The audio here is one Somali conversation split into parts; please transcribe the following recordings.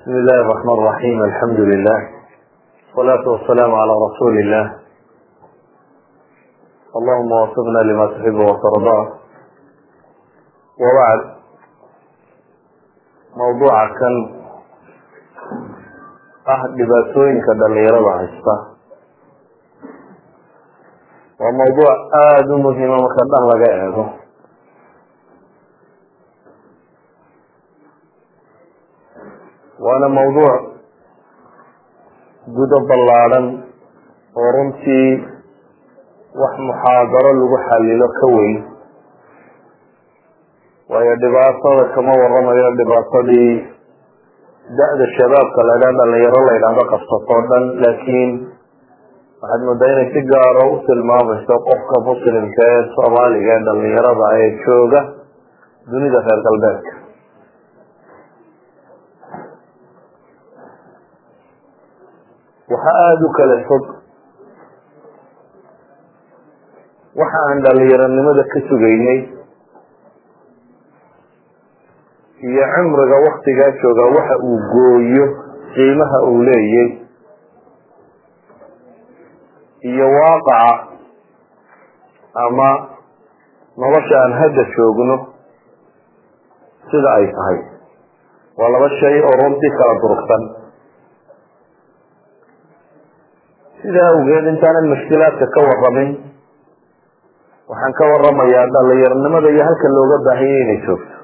بسم الله الرحمن الرحيم الحمد لله والصلاة والسلام على رسول الله اللهم وفقنا لما تحب وترضاه وبعد mawduuca kan ah dhibaatooyinka dhalinyarada haysta. Waa mawduuc aada u muhiima ah marka dhan laga eego. Waana mawduuc gudo ballaadhan oo runtii wax muxaadaro lagu xalilo ka weyn waayo dhibaatada kama waramayo dhibaatadii da-da shabaabka la ydhaha dhalinyaro la ydhahdo qabsatoo dhan laakiin waxaad moodaa inay si gaaro u tilmaamayso qofka muslimka ee soomaaliga ee dhalinyarada ee jooga dunida reer galbeedka waxa aada u kala fog. Waxa aan dhalinyaronimada ka sugaynay. Iyo cimriga waktigaa jooga waxa uu gooyo qiimaha uu leeyay. Iyo waaqaca ama nolosha aan hadda joogno sida ay tahay. Waa laba shay oo runtii kala durugsan sidaa awgeed intaanan mushkilaadka ka waramin waxaan ka waramayaa dhalinyaronimada iyo halka looga baahanya inay joogto.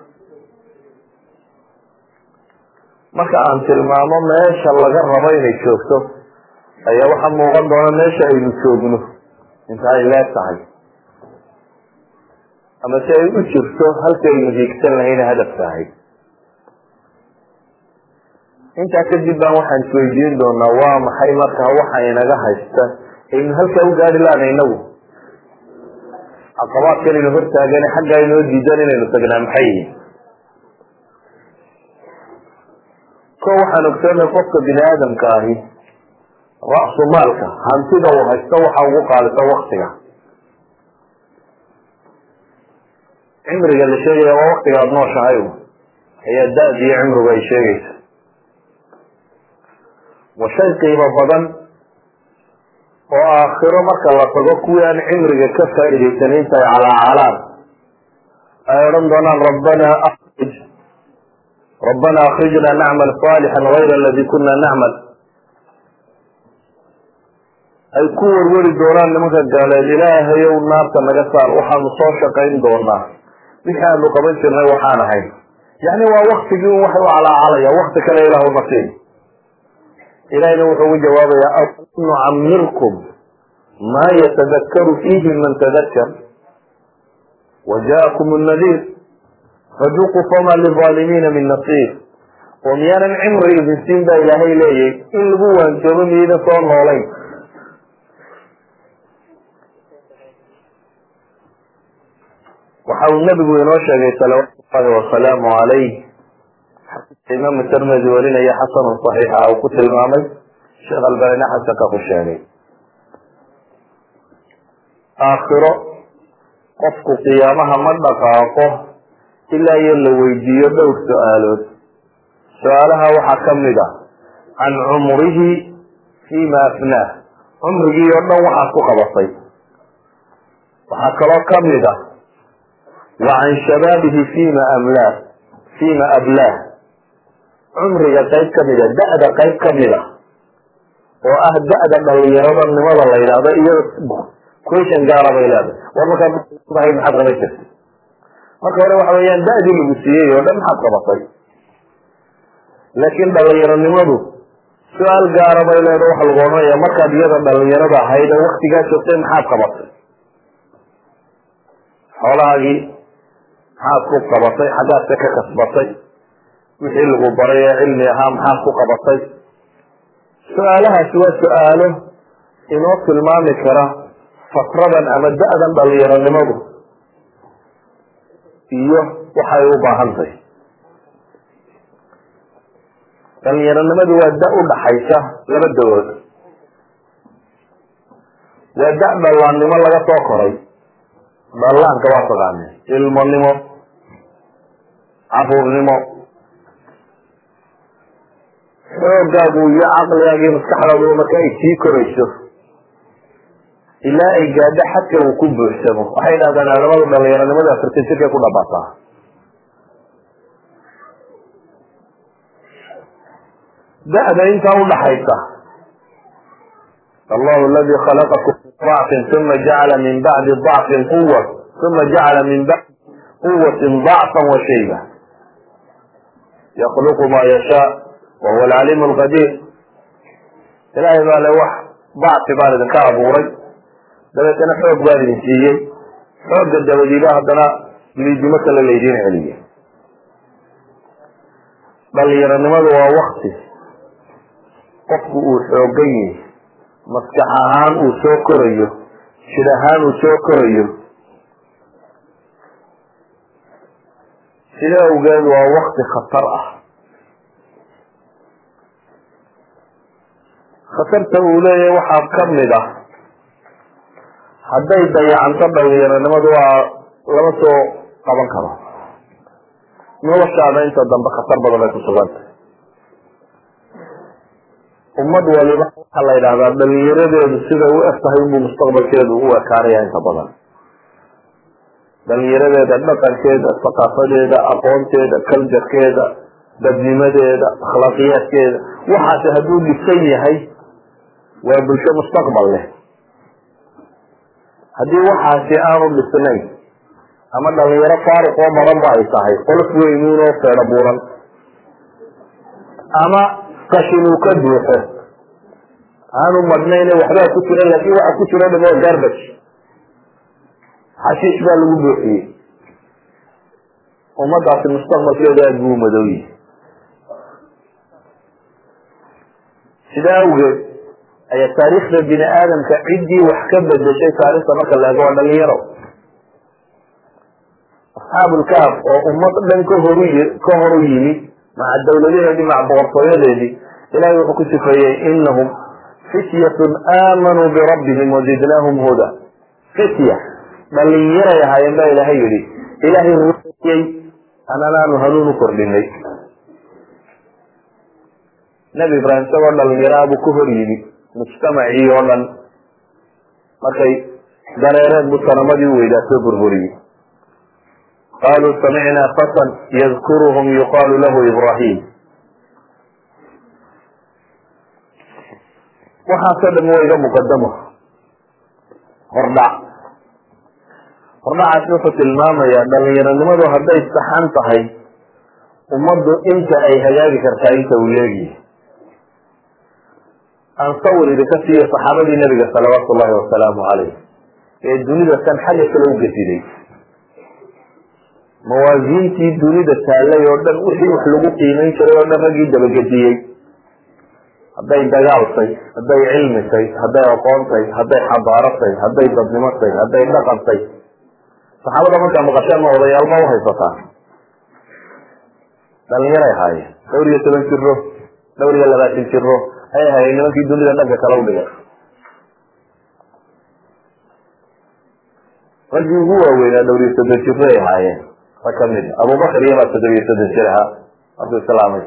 Marka aan tilmaamo meesha laga rabo inay joogto ayaa waxaa muuqan doona meesha aynu joogno. Inta ay leeg ama si ay u jirto halka aynu hiigsan lahayna hadaf tahay intaa kadib baan waxaan isweydiin doonaa waa maxay markaa waxa inaga haysta? Aynu halkaa u gaari laana inagu? Caqabaadkan inu hortaagane xaggaa inoo diidan inaynu tagnaa maxay? Yihiin ko waxaan ogsoonay qofka bini aadamka ahi ra-su maalka hantida uu haysto waxa ugu qaadisa waktiga cimriga la sheegaya waa waktiga aada ayaa da-d iyo cimrigu ay sheegaysa wa shay qiimo badan oo aakhiro marka la tago kuwii aan cimriga ka faa'iidaysan intay calaacalaan ay odhan doonaan rabbana akrij rabbana akrijna nacmal saalixan gayra aladii kuna nacmal. Ay ku warwari doonaan nimanka gaaleed ilaahayow naarta naga saar waxaanu soo shaqayn doonaa. Wixii aanu qaban jirnay waxaan ahayn. Yani waa waktigii un waxay u calaacalaya wakti kale ilaahuma siin ilahina wuxuu ugu jawaabaya aw nucamirkum ma yatadakaru fiihi man tadakar wajaakum nadiir faduquu fama lilaalimiina min nasiir oo miyaanan cimri idin siin baa ilaahay leeyahy in lagu waantoobo miyaydan soo noolayn waxa uu nabigu inoo sheegay salawaatu wasalaamu calayh imaam tirmidi warinaya xasanun صaxiixa uu ku tilmaamay. Sheekh albanina xasanka ku sheegay aakhiro qofku qiyaamaha ma dhaqaaqo ilaa iyo la weydiiyo dhowr su'aalood. Su'aalaha waxaa ka mid ah can cumrihi fima afnaah cumrigii oo dhan waxaad ku qabatay. Waxaa kaloo ka mid ah wa can shabaabihi fima amlaah fima ablaah cumriga qayb ka mid a da-da qayb ka mid a oo ah da-da dhalinyaronimada la yidhahdo iyo question gaara bay leedahay. War markaa maxaad qaban jirtay? Marka hore waxa weeyaan da-dii lagu siiyey oo dhan maxaad qabatay. Laakiin dhalinyaronimadu su'aal gaara bay leedahay waxa lagu odhanaya markaad iyada dhalinyarada ahayd oo waktigaa joogtay maxaad qabatay? Xoolahaagii maxaad ku qabatay? Xaggaadka ka kasbatay wixii lagu baray ee cilmi ahaa maxaad ku qabatay? Su'aalahaasi waa su'aalo inoo tilmaami kara fatradan ama da-dan dhalinyaronimadu iyo waxay u baahantahy dhalinyaronimadu waa da u dhaxaysa laba dawood. Waa da dhallaannimo laga soo koray. Dhallaanka waa taqaane ilmonimo caruurnimo xoogaagu iyo caqligaaga iyo maskaxdaadu marka ay sii korayso. Ilaa ay gaadho xadka uu ku buuxsamo. Waxay dhahdaan culamadu dhalinyaronimada afartan jirkay ku dhabataa. Da-da intaa udhaxaysa allahu aladi khalaqakum min dacfin uma jacala min bacdi dacfin quwa uma jacala min bacdi quwatin dacfan wa shayba. Yakluqu ma yashaa wa huwa alcaliim alqadiir ilaahay baa le wax dacfi baan idinka abuuray dabeetana xoog baan idin siiyey xoogga dabadiiba haddana liidimo kale laydin celiyay dhalinyaronimadu waa wakti qofku uu xoogan yahay maskax ahaan uu soo korayo jir ahaan uu soo korayo sida awgeed waa wakti khatar ah khatarta uu leeyahay waxaa ka mid ah. Hadday dayacanto dhalinyaronimadu waa lama soo qaban karo. Noloshaada inta dambe khatar badan ay ku sugantay ummad waliba waxaa la yidhahdaa dhalinyaradeedu siday u eg tahay mustaqbalkeedu u ekaanaya inta badan. Dhalinyaradeeda dhaqankeeda thaqaafadeeda aqoonteeda kaljarkeeda dadnimadeeda akhlaaqiyaadkeeda waxaasi hadduu dhisan yahay waa bulsho mustaqbal leh. Haddii waxaasi aanu dhisnayn ama dhalinyaro faariq oo badan ba ay tahay qolof weynuun oo feedho buuran ama qashin uu ka buuxo aanu madhnayne waxbaa ku jira laakin waxa ku jiro dham waa garbage. Xashiish baa lagu buuxiyey. Ummadaasi mustaqbalkeedu aada buu umadow yihi sidaa awgeed ayaa taariikhda bini aadamka ciddii wax ka bedeshay taarikhda marka la eego waa dhalinyaro. Asxaabulkaaf oo ummad dhan ka horu ka horu yimi maca dawladaheedii maca boqortooyadeedii ilahay wuxuu ku sifeeyey inahum fityatun aamanuu birabbihim wazidnaahum huda. Fitya. Dhalinyaray ahaayeen baa ilaahay yihi ilaahay ruuyey ananaanu hanuun kordhinay. Nebi ibraahim isagoo dhalinyaraha buu ka hor yimi mujtamacii oo dhan. Markay dareereen buu sanamadii u weydaa soo burburiyey. Qaluu samicnaa fatan yadkuruhum yuqaalu lahu ibrahim waxaasoo dham waa iga muqadamo hordhac. Hordhacaasi wuxuu tilmaamayaa dhalinyaronimadu hadday saxan tahay ummaddu inta ay hagaagi kartaa inta uu leegiyi aan sawir idinka siiyo saxaabadii nabiga salawaatu ullahi wasalaamu calayh ee dunida kan xagga kale u gediday mawaasiintii dunida taallay oo dhan wixii wax lagu qiimeyn jiray oo dhan raggii dabagediyey. Hadday dagaaltay hadday cilmitay hadday aqoontay hadday xabaaratay hadday dadnimatay hadday dhaqantay saxaabada markaa maqasheen ma odayaal ma uhaysataa dhalinyaray ahaayeen dhowr iyo toban jiro dhowr iyo labaatan jiro ay ahaayeen nimankii dunida dhanka kala udhigay raggii ugu waaweynaa dhowr iyo soddon jiro ay ahaayeen rag ka mid abubakar iyomaa toddob iyo soddon jir ahaa markuu islaamay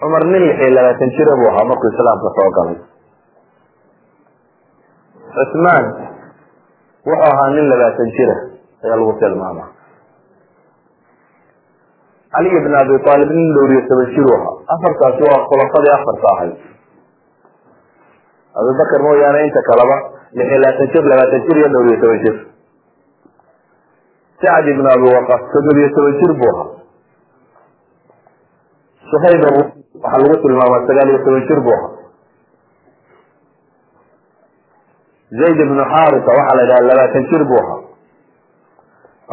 cumar nin lix iyo labaatan jira buu ahaa markuu islaamka soo galay cusmaan wuxuu ahaa nin labaatan jira ayaa lagu tilmaama cali ibn abi aalib nin dhowr iyo toban jir ahaa. Afartaasi waa khulafadii afarta ahayd abubakar mooyaane inta kaleba lix iyo jir labaatan jir iyo dhowr iyo toban jir. Sacd ibn abi waqas toddob iyo toban jir buu ahaa. Suhayb waxaa lagu tilmaamaa sagaal iyo toban jir buu ahaa. Zayd ibnu xarisa waxaa la yidhaha labaatan jir buu ahaa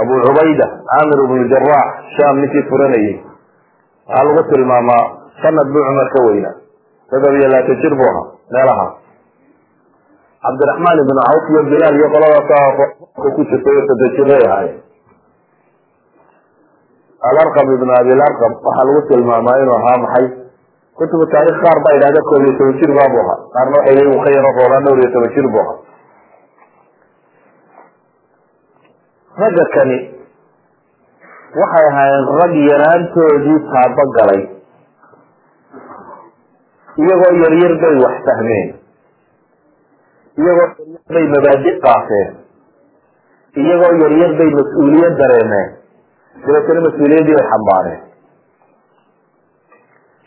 abu cubayda camir ibnu jarax sham ninkii furanayey waxaa lagu tilmaamaa sanad buu cumar ka weynaa. Toddob iyo labaatan jir buu ahaa meelaha cabdiraxmaan ibnu cawf iyo bilaal iyo qoladaas ku jirtay soddon jiray ahaayeen. Alarqam ibnu abilarqam waxaa lagu tilmaamaa inuu ahaa maxay? Kutubu taarikh qaar baa yidhahda koob iyo toban jir baabuu ahaa. Qaarna waxay leeyiin uu ka yaro roobaa dhowr iyo toban jir buu ahaa ragga kani waxay ahaayeen rag yaraantoodii taabo galay. Iyagoo yaryar bay wax fahmeen. Iyagoo yaryar bay mabaadi qaateen iyagoo yaryar bay mas'uuliyad dareemeen. Dabeetana mas'uuliyaddii bay xambaareen.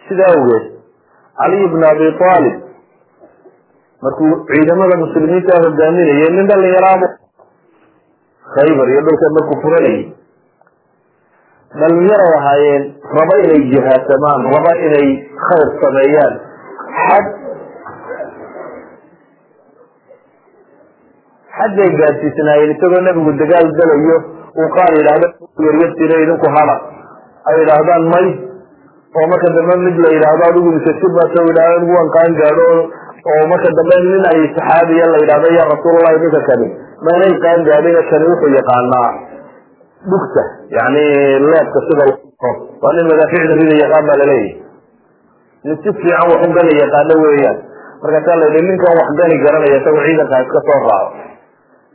Sida awgeed caliy bn abi aalib markuu ciidamada muslimiinta hogaaminayay nin dhalinyaraabo khaybar iyo dhulka markuu furanayay dhalinyaray ahaayeen raba inay jihaadsamaan raba inay khayr sameeyaan. Xad bay gaadsiisnaayeen isagoo nebigu dagaal galayo uu qaar yidhaahdo yaryartiina idinku hada ay yidhaahdaan may. Oo marka dambe mid la yidhaahdo adigu misasibato yidhahdo anigu waan gaadho. Oo marka dambe nin ay saxaabiya la yidhahdo ya rasuullahi ninka kani maynay qaan gaadhin kani wuxuu yaqaanaa dhugta yani leebka sida waa nin madaaficda rida yaqaan baa laleeyahy nin si fiican wax u gani yaqaano weeyaan. Markaasaa la yidhi ninkan wax gani garanaya isagoo ciidanka iska soo raaco.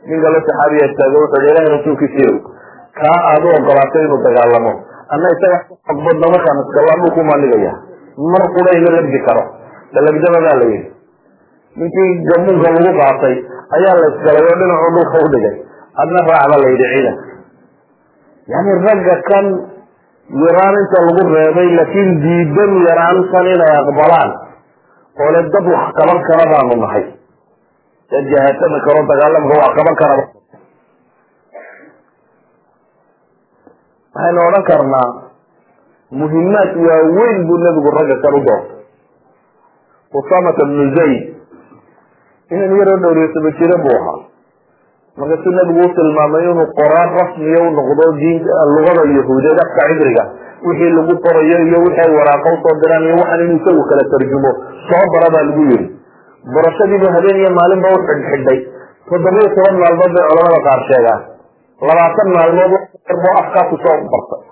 Nin kalo saxaabiya istaago wuxuu hi ilahi rasuulkiisiiyow kaa aad u ogolaatay inuu dagaalamo. Anna isaga badna markaan ku maanigaya mar qura ima labdi karo. Dalagdaba baa la yihi ninkii gamuunka lagu qaatay ayaa la isgalay oo dhinacuu dhulka u dhigay. Adna raac baa la yidhi ciidanka yani ragga kan yaraan inta lagu reebay laakiin diidan yaraantan inay aqbalaan oo le dad wax qaban kara baanu nahay. Dad jahaasami karo dagaalamka wax qaban karaba waxaynu odhan karnaa muhimaad waaweyn buu nebigu ragga kan u doortay. Usamata bnu zayd inan yaroo dhowriyasaba jira buu ahaa markaasuu nebigu u tilmaamay inuu qoraan rasmiya u noqdo diinta lugada yahuudeed afka cibriga wixii lagu qorayo iyo wixii ay waraaqo u soo diraan iyo waxaan inuu isagu kala tarjumo. Soo bara baa lagu yiri barashadiibu habeen iyo maalinba u xidhxidhay toddobiyo toban maalmood bay culamada qaar sheegaan labaatan maalmood bu afkaa ku soo bartay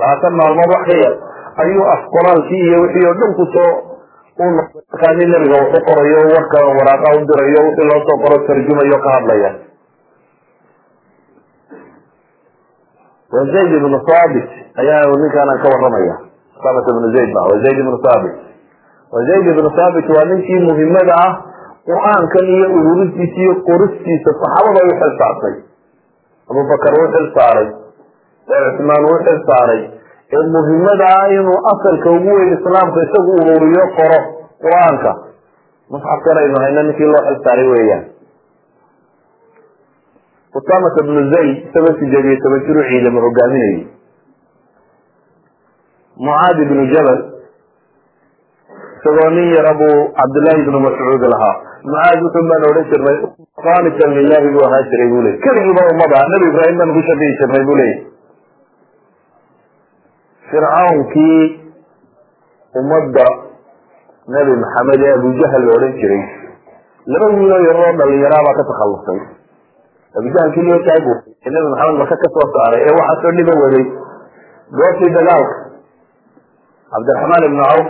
labaatan maalmood wax ka yar ayuu af qoraalkii iyo wixii oo dhan ku soo markaa nin nebiga wax u qorayo warka waraaqa u dirayo wixii loo soo qoro tarjumayo ka hadlaya. Wa ibnu saabit ayaa ninkaanaan ka waramaya samat ibnu zayd ba wa ibnu saabit wa ibnu saabit waa ninkii muhimada ah qur'aankan iyo ururintiisa iyo qoristiisa saxaabada u xil saartay. Abubakar uu xil saaray cusmaan uu xil saaray ee muhimada ah inuu asalka ugu weyn islaamka isagu ururiyo qoro qur'aanka. Musxafkan aynu hayno ninkii loo xil saaray weeyaan. Usamata bnu zayd isagoo sideed iyo toban jiru ciidamo hogaaminayay. Mucaadi bnu jabal isagoo nin yara buu cabdullaahi bnu mascuud lahaa. Mucaad wuxun baan odhan jirnay qaanitan lilahi buu ahaan jiray bu ley keligiiba ummada nabi ibraahim baan ku shabihi jirnay bu leeyay fircawnkii ummadda nabi maxamed ee abujahal la odhan jiray laba wiiloo yaroo dhalinyaraabaa ka takhalusay. Abujahalkii loo taagu ee nabi maxamed maka ka soo saaray ee waxaasoo dhiba waday. Goobtii dagaalka cabdiraxmaan ibnu cawf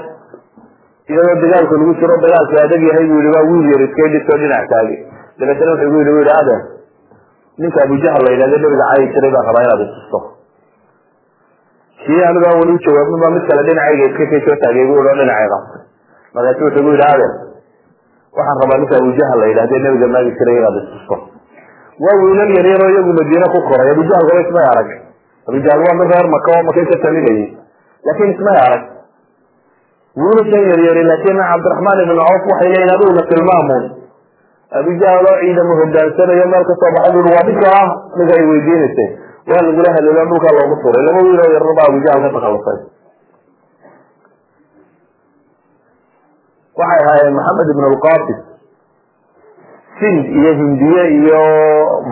iyadoo dagaalka lagu jiro dagaalka adag yahay bu yihi waa wiil yar iska dhisoo dhinac taagi. Dabeetana wuxuu gu yihi bu yihi adeer ninka abujahal la yidhahdo nabiga caayi jiray baan rabaa inaad istusto kii anigu aan weli u jawaabin mid kale dhinacayga iska kay soo taagay bu yihi oo dhinacay qabtay markaasu wuxuu gu yihi adeer waxaan rabaa ninka abujahal la yidhahdo nabiga maagi jiray inaad istusto waa wiilal yaryaroo iyagu madiine ku koray. Abujahal kaba ismay arag. Abujahal waa mid reer maka oo makay ka talinayay laakin ismay arag. Wiilashan yaryari laakin cabdiraxmaan ibnu cawf waxay leeyihiin aduguna tilmaamun abujahal oo ciidamo hogaansanayo meel ka soo baxay bui waa ninka ah ay weydiinaysay waa lagula haleelo dhulkaa loogu turay laba wiil oo yarar baa abujahal ka takhalusay waxay ahaayeen maxamed ibn lqasim sind iyo hindiye iyo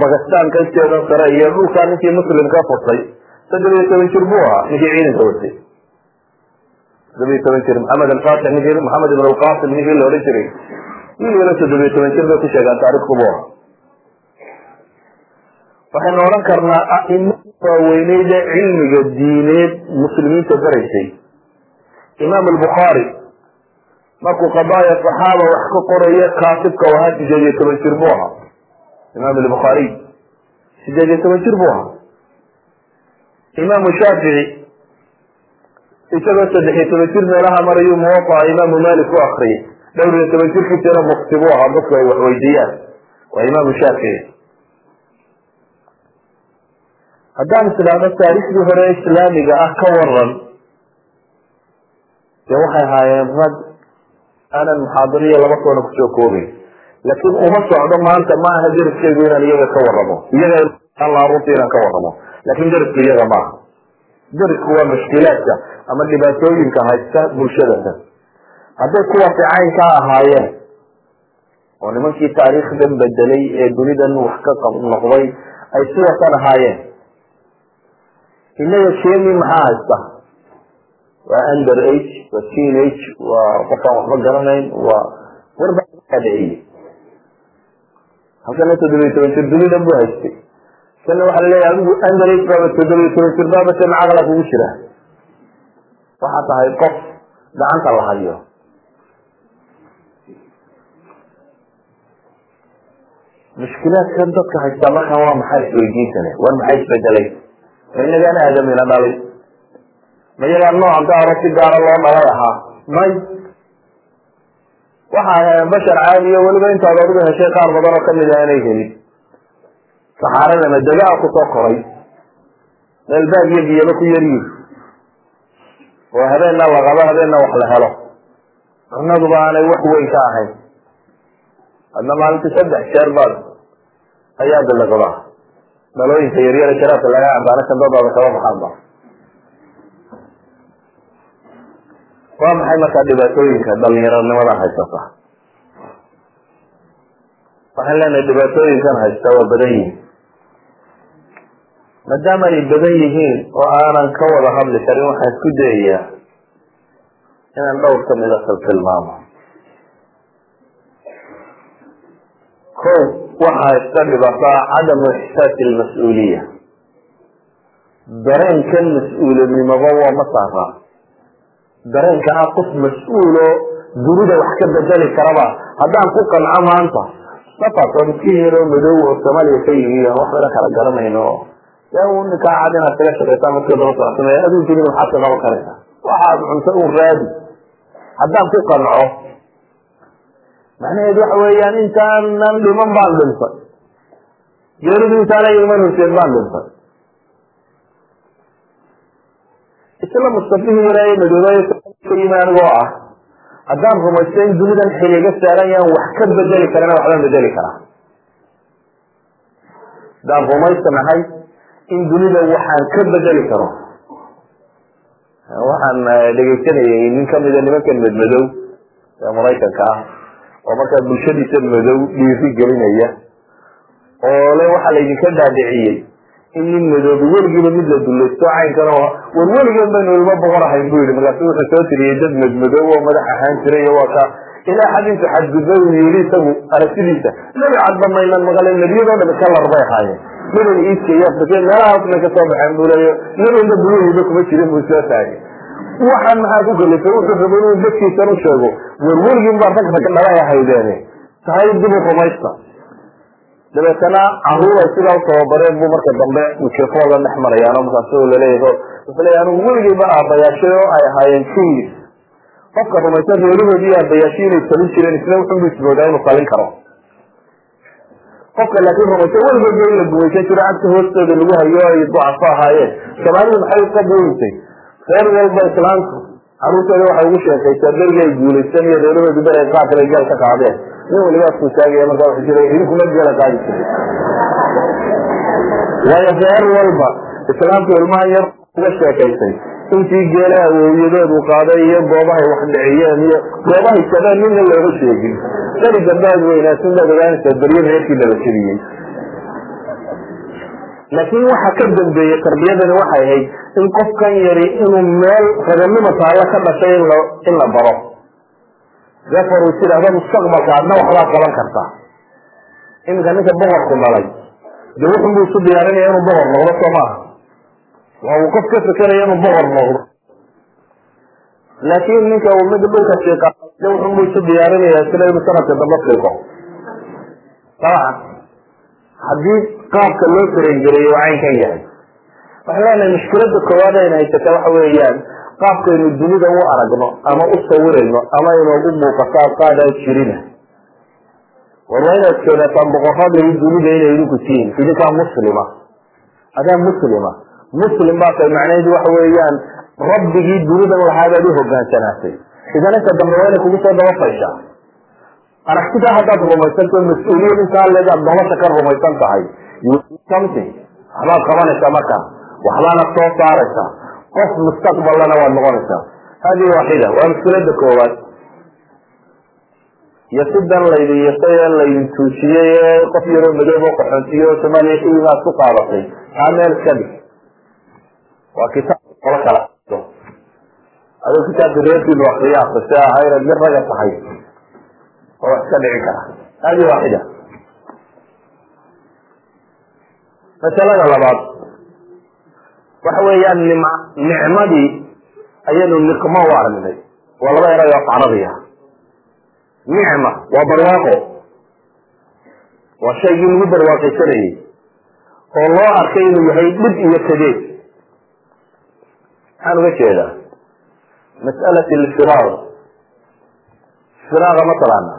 bakistan kasteeda sare iyo dhulkaa ninkii muslimka furtay. Saddex iyo toban jir buu ahaa ninkii ciidanka watay toddobiyo toban jir maxamed alfatix ninkii maxamed ibn alqasim ninkii la odhan jiray. Wiil yaro toddobiyo toban jir bay ku sheegaan taarikhku buu ahaa waxaynu odhan karnaa aimada waaweyneyd ee cilmiga diineed muslimiinta baraysay imaam albukhaari markuu qadaaya saxaaba wax ka qorayo kaatibka u ahaa sideed iyo toban jir buu ahaa. Imaam albukhaariy sideed iyo toban jir buu ahaa. Imaamu shaafici isagoo saddex iyo toban jir meelaha marayuu muwaaa imaamu malik u akriyay dhowr iyo toban jirkiisana mufti buu ahaa dadku ay wax weydiiyaan. Waa imaamu shaafici haddaan islaamo taariikhdii hore islaamiga ah ka waran dee waxay ahaayeen rag aanan muxaadariya laba koona ku soo koobay laakiin uma socdo maanta ma aha deriskaygu inaan iyaga ka waramo iyaga runtii inaan ka waramo laakin derisku iyaga maaha derisku waa mushkilaadka ama dhibaatooyinka haysta bulshadata hadday kuwaasi caynkaa ahaayeen oo nimankii taariikhdan bedelay ee dunidan wax ka noqday ay sidasan ahaayeen inaga shemi maxaa haysta? Waa under age waa teen age waa qofaan waxba garanayn waa warbadhiciye halkana toddobiyo toban jir dunidan buu haystay. Kana waxaa la leeyahay adigu under age baaba toddobiyo toban jir baaba se macaqla kugu jira. Waxaa tahay qof gacanta la hayo. Mushkilaadkan dadka haystaa markaan waa maxaa isweydiintane war maxaa isbedelay ma inagaan aadamina dhalay ma iyagaa nooca gaaro si gaara loo dhalay ahaa may. Waxa ahaayeen bashar caadiyo weliba intaad adigu heshay qaar badan oo ka mid ah inay helin saxaaradana degaa ku soo koray. Meel baag iyo biyaba ku yaryihi oo habeenna la qabo habeenna wax la helo cunaduba aanay wax weyn ka ahayn adna maalintii saddex jeer baad ayaa biliqda dhalooyinka yaryara jaraabka laga cabaana kandadaada kaba baxaanba waa maxay markaa dhibaatooyinka dhalinyaronimada haysata waxaan leenahay dhibaatooyinkan haysta waa badan yihiin. Maadaama ay badan yihiin oo aanan ka wada hadli karin waxaan isku dayayaa inaan dhowr kamida kal tilmaamo. Ko waxaa iska dhibata cadamu ixsaasi almas-uuliya dareenkan mas'uulinimaba waa ma saaraa dareenka ah qof mas'uulo dunida wax ka bedeli karaba haddaan ku qanco maanta safas oo miskiin oo madow oo soomaaliya ka yimi kala garanayno. Ninkaa cad inaad kaga shaqaysaa markii daba socotame aduu dunida qaban karaysaa waxaad cunto un raadi. Haddaan ku qanco macnaheedu waxa weeyaan intaanan dhiman baan dhintay geeridu intaana iman horseed baan dhintay isla mustafihii yaraaye madoobaye ka yimi ah. Haddaan rumaysto in dunidan xilliga saaran yaan wax ka bedeli karana waxbaan bedeli karaa. Haddaan rumaysanahay in dunida waxaan ka bedeli karo. Waxaan dhegeysanayay nin kamida nimankan madmadow ee maraykanka ah oo markaa bulshadiisa madow dhiiri gelinaya oo le waxaa laydinka dhaadhiciyey in nin madoobi weligiiba mid la dulaysto caynkan oo war weligan baynu ilmo boqor ahayn bu yihi markaasu wuxuu soo tiriyey dad madmadow oo madax ahaan jiray iyo waa ka ilaa xad intu xadgudba uu yiri isagu aragtidiisa. Nebi cadba maynan maqalen nebiyadoo dhami kalar bay ahaayeen. Midan iiska iyo afrika meelahaas bay ka soo baxeen buu leeyo nebina buluhiba kuma jirin buu soo taagay waxaan maxaa ku kalifay wuxuu raba inuu dadkiisan u sheego. War weligin baa rag rag dhalay ahaydeene tahay dib u rumaysta. Dabeetana carruur ay sidaa u tababareen buu marka dambe microphone la dhex marayaano markaas laleeyaho wuxuu leeya anigu weligiiba aabayaashay oo ay ahaayeen kingis qofka rumaysan reerihoodii aabayaashay inay talin jireen isna wuxunbu ismoodaa inuu talin karo. Qofka laakiin rumaysan weligoodba in la gumaysan jiro cagta hoostooda lagu hayo ay ducafo ahaayeen. Soomaalidu maxay uka buurisay reer walba islaamku caruurtooda waxay ugu sheekaysaa berigi ay guulaysan iyo reerahoodii ber ay qaar kale geel ka qaadeen. Nin waliba asku taagaya markaa wuxuu jira idinkuma geela qaadi jiray. Waayo reer walba islaamku ilmahan yar uga sheekaysay intii geelaha awowyadood uu qaaday iyo goobahay wax dhiciyeen iyo goobahay jabeen midna looga sheegin. Beri dambe aad weynaasin baad ogaanaysaa beryo reerkii laba jebiyey laakiin waxa ka dambeeyey tarbiyadani waxay ahayd in qofkan yari inuu meel raganimo taallo ka dhashay in la baro. Therefore uu tidhaahdo mustaqbalka adna waxbaad qaban kartaa. Iminka ninka boqorku dhalay de wuxun buu isu diyaarinaya inuu boqor noqdo soo maaha? Waa uu qof ka fekeraya inuu boqor noqdo? Laakin ninka uu mid dhulka shiiqa de wuxun buu isu diyaarinaya sida inuu sanadka dambe fiiqo? Dabcan haddii qaabka loo tarengareeyo waa caynkan yahay. Waxaan leenahay mushkilada koowaad ayna haysata waxa weeyaan qaabkaynu dunida u aragno ama u sawirayno ama inoogu muuqato qaadaan jirina. War waa inaad keenataan boqoradii dunida inay idinku tihiin idinkaa muslima. Adaa muslima. Muslim baa tay macnaheedu waxa weeyaan rabbigii dunidan lahaadaad u hogaansanaatay idan inta dambe waa inay kugu soo dabafashaa aragtidaa haddaad rumaysanto mas'uuliyad intaa leedaad nolosha ka rumaysan tahay something. Waxbaad qabanaysaa markaa waxbaana soo saaraysaa qof mustaqballana waad noqonaysaa hadi waaxida waa mushkilada koowaad iyo sidan laydin ee laydin tuujiyey ee qof yaroo madoob oo qaxoontiye oo soomaaliya iimaad ku qaadatay taa meel iska waa kitaab kala. Kala adoo kitaabka reerkiinu akriya akrisa inaad mid raga tahay oo wax iska dhici kara hadi waaxida masalada labaad. Waxa weeyaan nim nicmadii ayaynu niqmo u aragnay waa laba eray oo carabiya nicma waa barwaaqo. Waa shaygii lagu barwaaqaysanayey oo loo arkay inuu yahay dhib iyo kadeed maxaan uga jeedaa mas'alat lfiraaq firaaqa mataqaana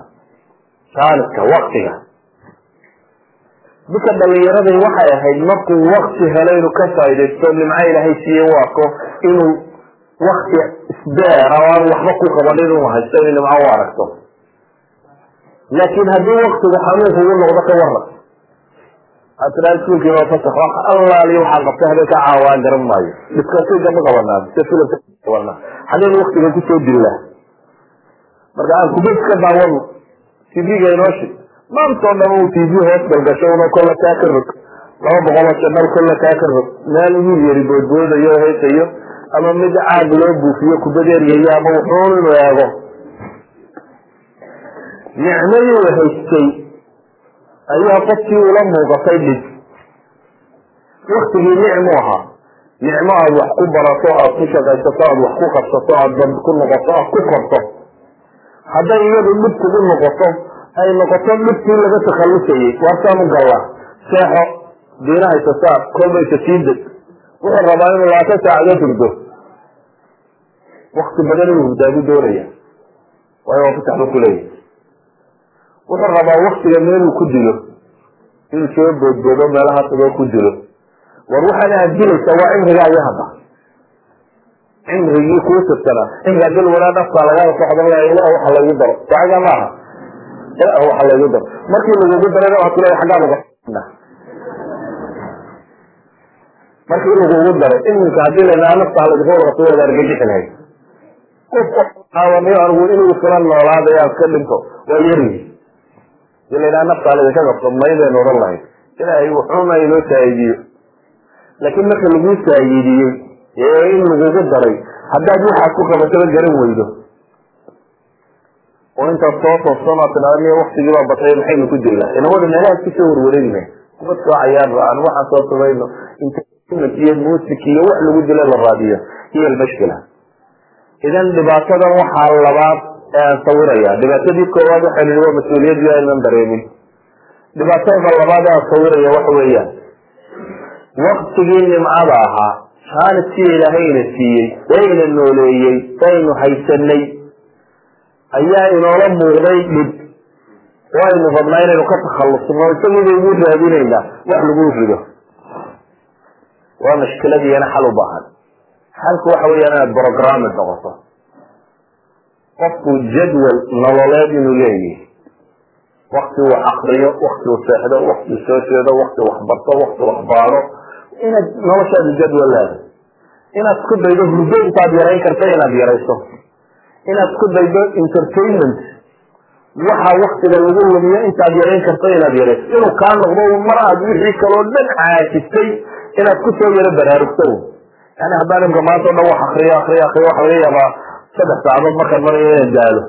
saaliska waktiga dadka dhalinyaradii waxay ahayd markuu wakti helo inuu ka faaidaysto nimco ilaahay siiye u arko inuu wakti isbeera oo waxba ku qaban inuu haysto inuu nimco u aragto. Laakin haddii waktigu xanuun kugu noqdo ka waran aad tiraa iskuulkii waa fasax allaaliyo waxaa qabta habeen ka caawaan garan maayo. Diskasiga ma qabanaa se filimka qabanaa xageen waktiga ku soo dillaa marka aan kubad ka daawano tv-ga inooshi maantoo dhan uu tv hoos galgasho una kolla kaa ka rog laba boqoloo janal kolla kaa ka rog meel wiil yari boodboodayo heesayo ama mid caag loo buufiyo kubadeeryayo ama wuxuun inuu eego nicmadii haystay ayaa qofkii ula muuqatay dhib waktigii nicmu ahaa nicmo aad wax ku barato aad ku shaqaysato aad wax ku qabsato aad dad ku noqoto aad ku korto hadday iyadu dhib kugu noqoto ay noqoto dhibkii laga takhallusayey waarsaanu gallaa seexo diinahaysa saar kolbaysa sii deg wuxuu rabaa inuu labaatan saacadood hurdo wakti badan inuu hurdaabu doonaya waayo waa fasax buu kuleeyahy wuxuu rabaa waktiga meeluu ku dilo. Inuu soo boodboodo meelaha tagoo ku dilo. War waxaana aad dilaysaa waa cimrigaagi hadda. Cimrigii kuu tirsanaa cimrigaa dil wanaa dhafkaa lagaa socda ilah waxa laygu daro. Sacaga maaha waxa laygu daro markii lagugu darayna waxaad ku leedahay xaggaa laga markii lagugu daray iminka haddii laynaa nafta halagka warqato waad argagixi lahayd. Qofkaawaniyo anigu inuu isla noolaadayo aad ka dhinto waa yaryi haddii laydhaha nafta halagaka qabto maydaynu odhan lahayd. Ilaahay wuxuuna inoo saayidiyo laakiin marka laguu saayidiyey ee in lagugu daray haddaad waxaad ku qabataba garan weydo oo intaad soo toosama tidhahda miya batay maxaynu ku dilnaa inamada meelahaas ku soo warwareegna. Cayaar ra'aan waxaan soo entertainment iyo music iyo wax lagu dila la raadiyo. Hiyo almashkila idan dhibaatadan waxaa labaad aan sawiraya. Dhibaatadii koowaad waxaan ihi waa mas'uuliyadii aynan dareemin. Dhibaatada labaad aan sawiraya waxa weeyaan. Waktigii nimcada ahaa jaaniskii ilaahayna siiyey wayna nooleeyey waynu haysanay ayaa inoola muuqday dhib. Waynu rabnaa inaynu ka takhallusno isagiiba ugu raadinaynaa wax lagu rido. Waa mashkiladiyana xal u baahan. Xalku waxa weeyaan inaad brogramid noqoto. Qofku jadwal nololeed inuu leeyahy wakti uu akriyo wakti uu seexdo wakti uu soo jeedo wakti waxbarto wakti waxbaado inaad noloshaadu jadwal leedahay. Inaad isku daydo hurdo intaad yarayn karta inaad yarayso inaad isku daydo entertainment. Waxa waktiga lagu lumiyo intaad yarayn karto inaad yarayso inuu kaa noqdo mar aad wixii kaloo dhan caajistay inaad ku soo yaro baraarugto. Yani haddaan imka maanta o dhan wax akriyo akriyo akriyo waxa laga yaabaa saddex saacadood markaan marayo inaan gaalo.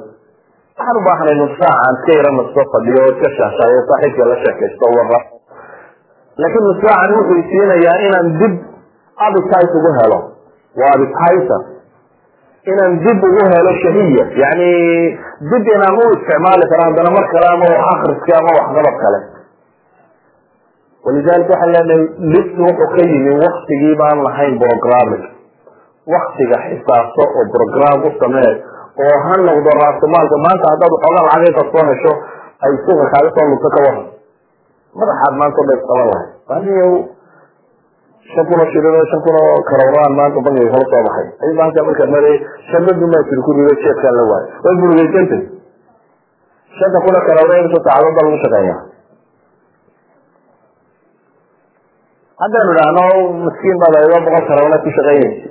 Waxaan u baahanay nus saacan iska yara nasto fadhiyo iska shaashaayo saaxiibka la sheekaysto wara laakiin nus saacan wuxuu isiinayaa inaan dib appetite ugu helo. Waa appetizer inaan dib ugu helo shahiya yani dib inaan u isticmaali karo haddana mar kale ama wax akriska ama waxqabad kale. Walidalika waxaan leenahay dhibki wuxuu ka yimi waktigii baan lahayn programming. Waktiga xisaabto oo program u samee oo ha noqdo raasumaalka maanta haddaad waxoogaa lacagayta soo hesho ay suuqa kaaga soo lugto ka waran. Madaxaad maanta dhan isqaban lahay shan kun oo shilin oo shan kun oo karawraan maanta bangiga kala soo baxay. Ay maanta markaa mare shanadu maa jiri ku rido jeedkaan la waayo way murugeysantay shanta kun oo karawraan inta saacado baa lagu shaqeeya haddaynu idhaahno miskiin baad aydo boqol karawna ku shaqeynaysa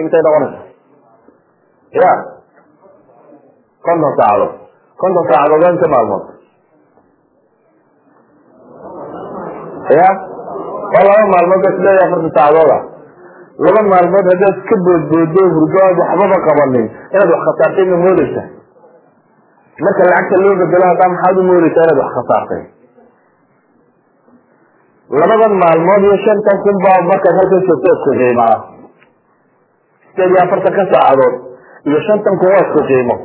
intay noqonaysa ya. Konton saacadood konton saacadood inta maalmood. Ya waa laba maalmood ba sideed iyo afartan saacadood ah laba maalmood haddaad ka boodboodo hurdo aad waxbaba qabanin inaad wax khasaartay ma moodeysa marka lacagta loo bedelo haddaa maxaad u moodeysaa inaad wax khasaartay? Labadan maalmood iyo shantan kun baa markaad halkan joogto isku qiimaa. Sideed iyo afartan ka saacadood iyo shantan kun waa isku qiimo.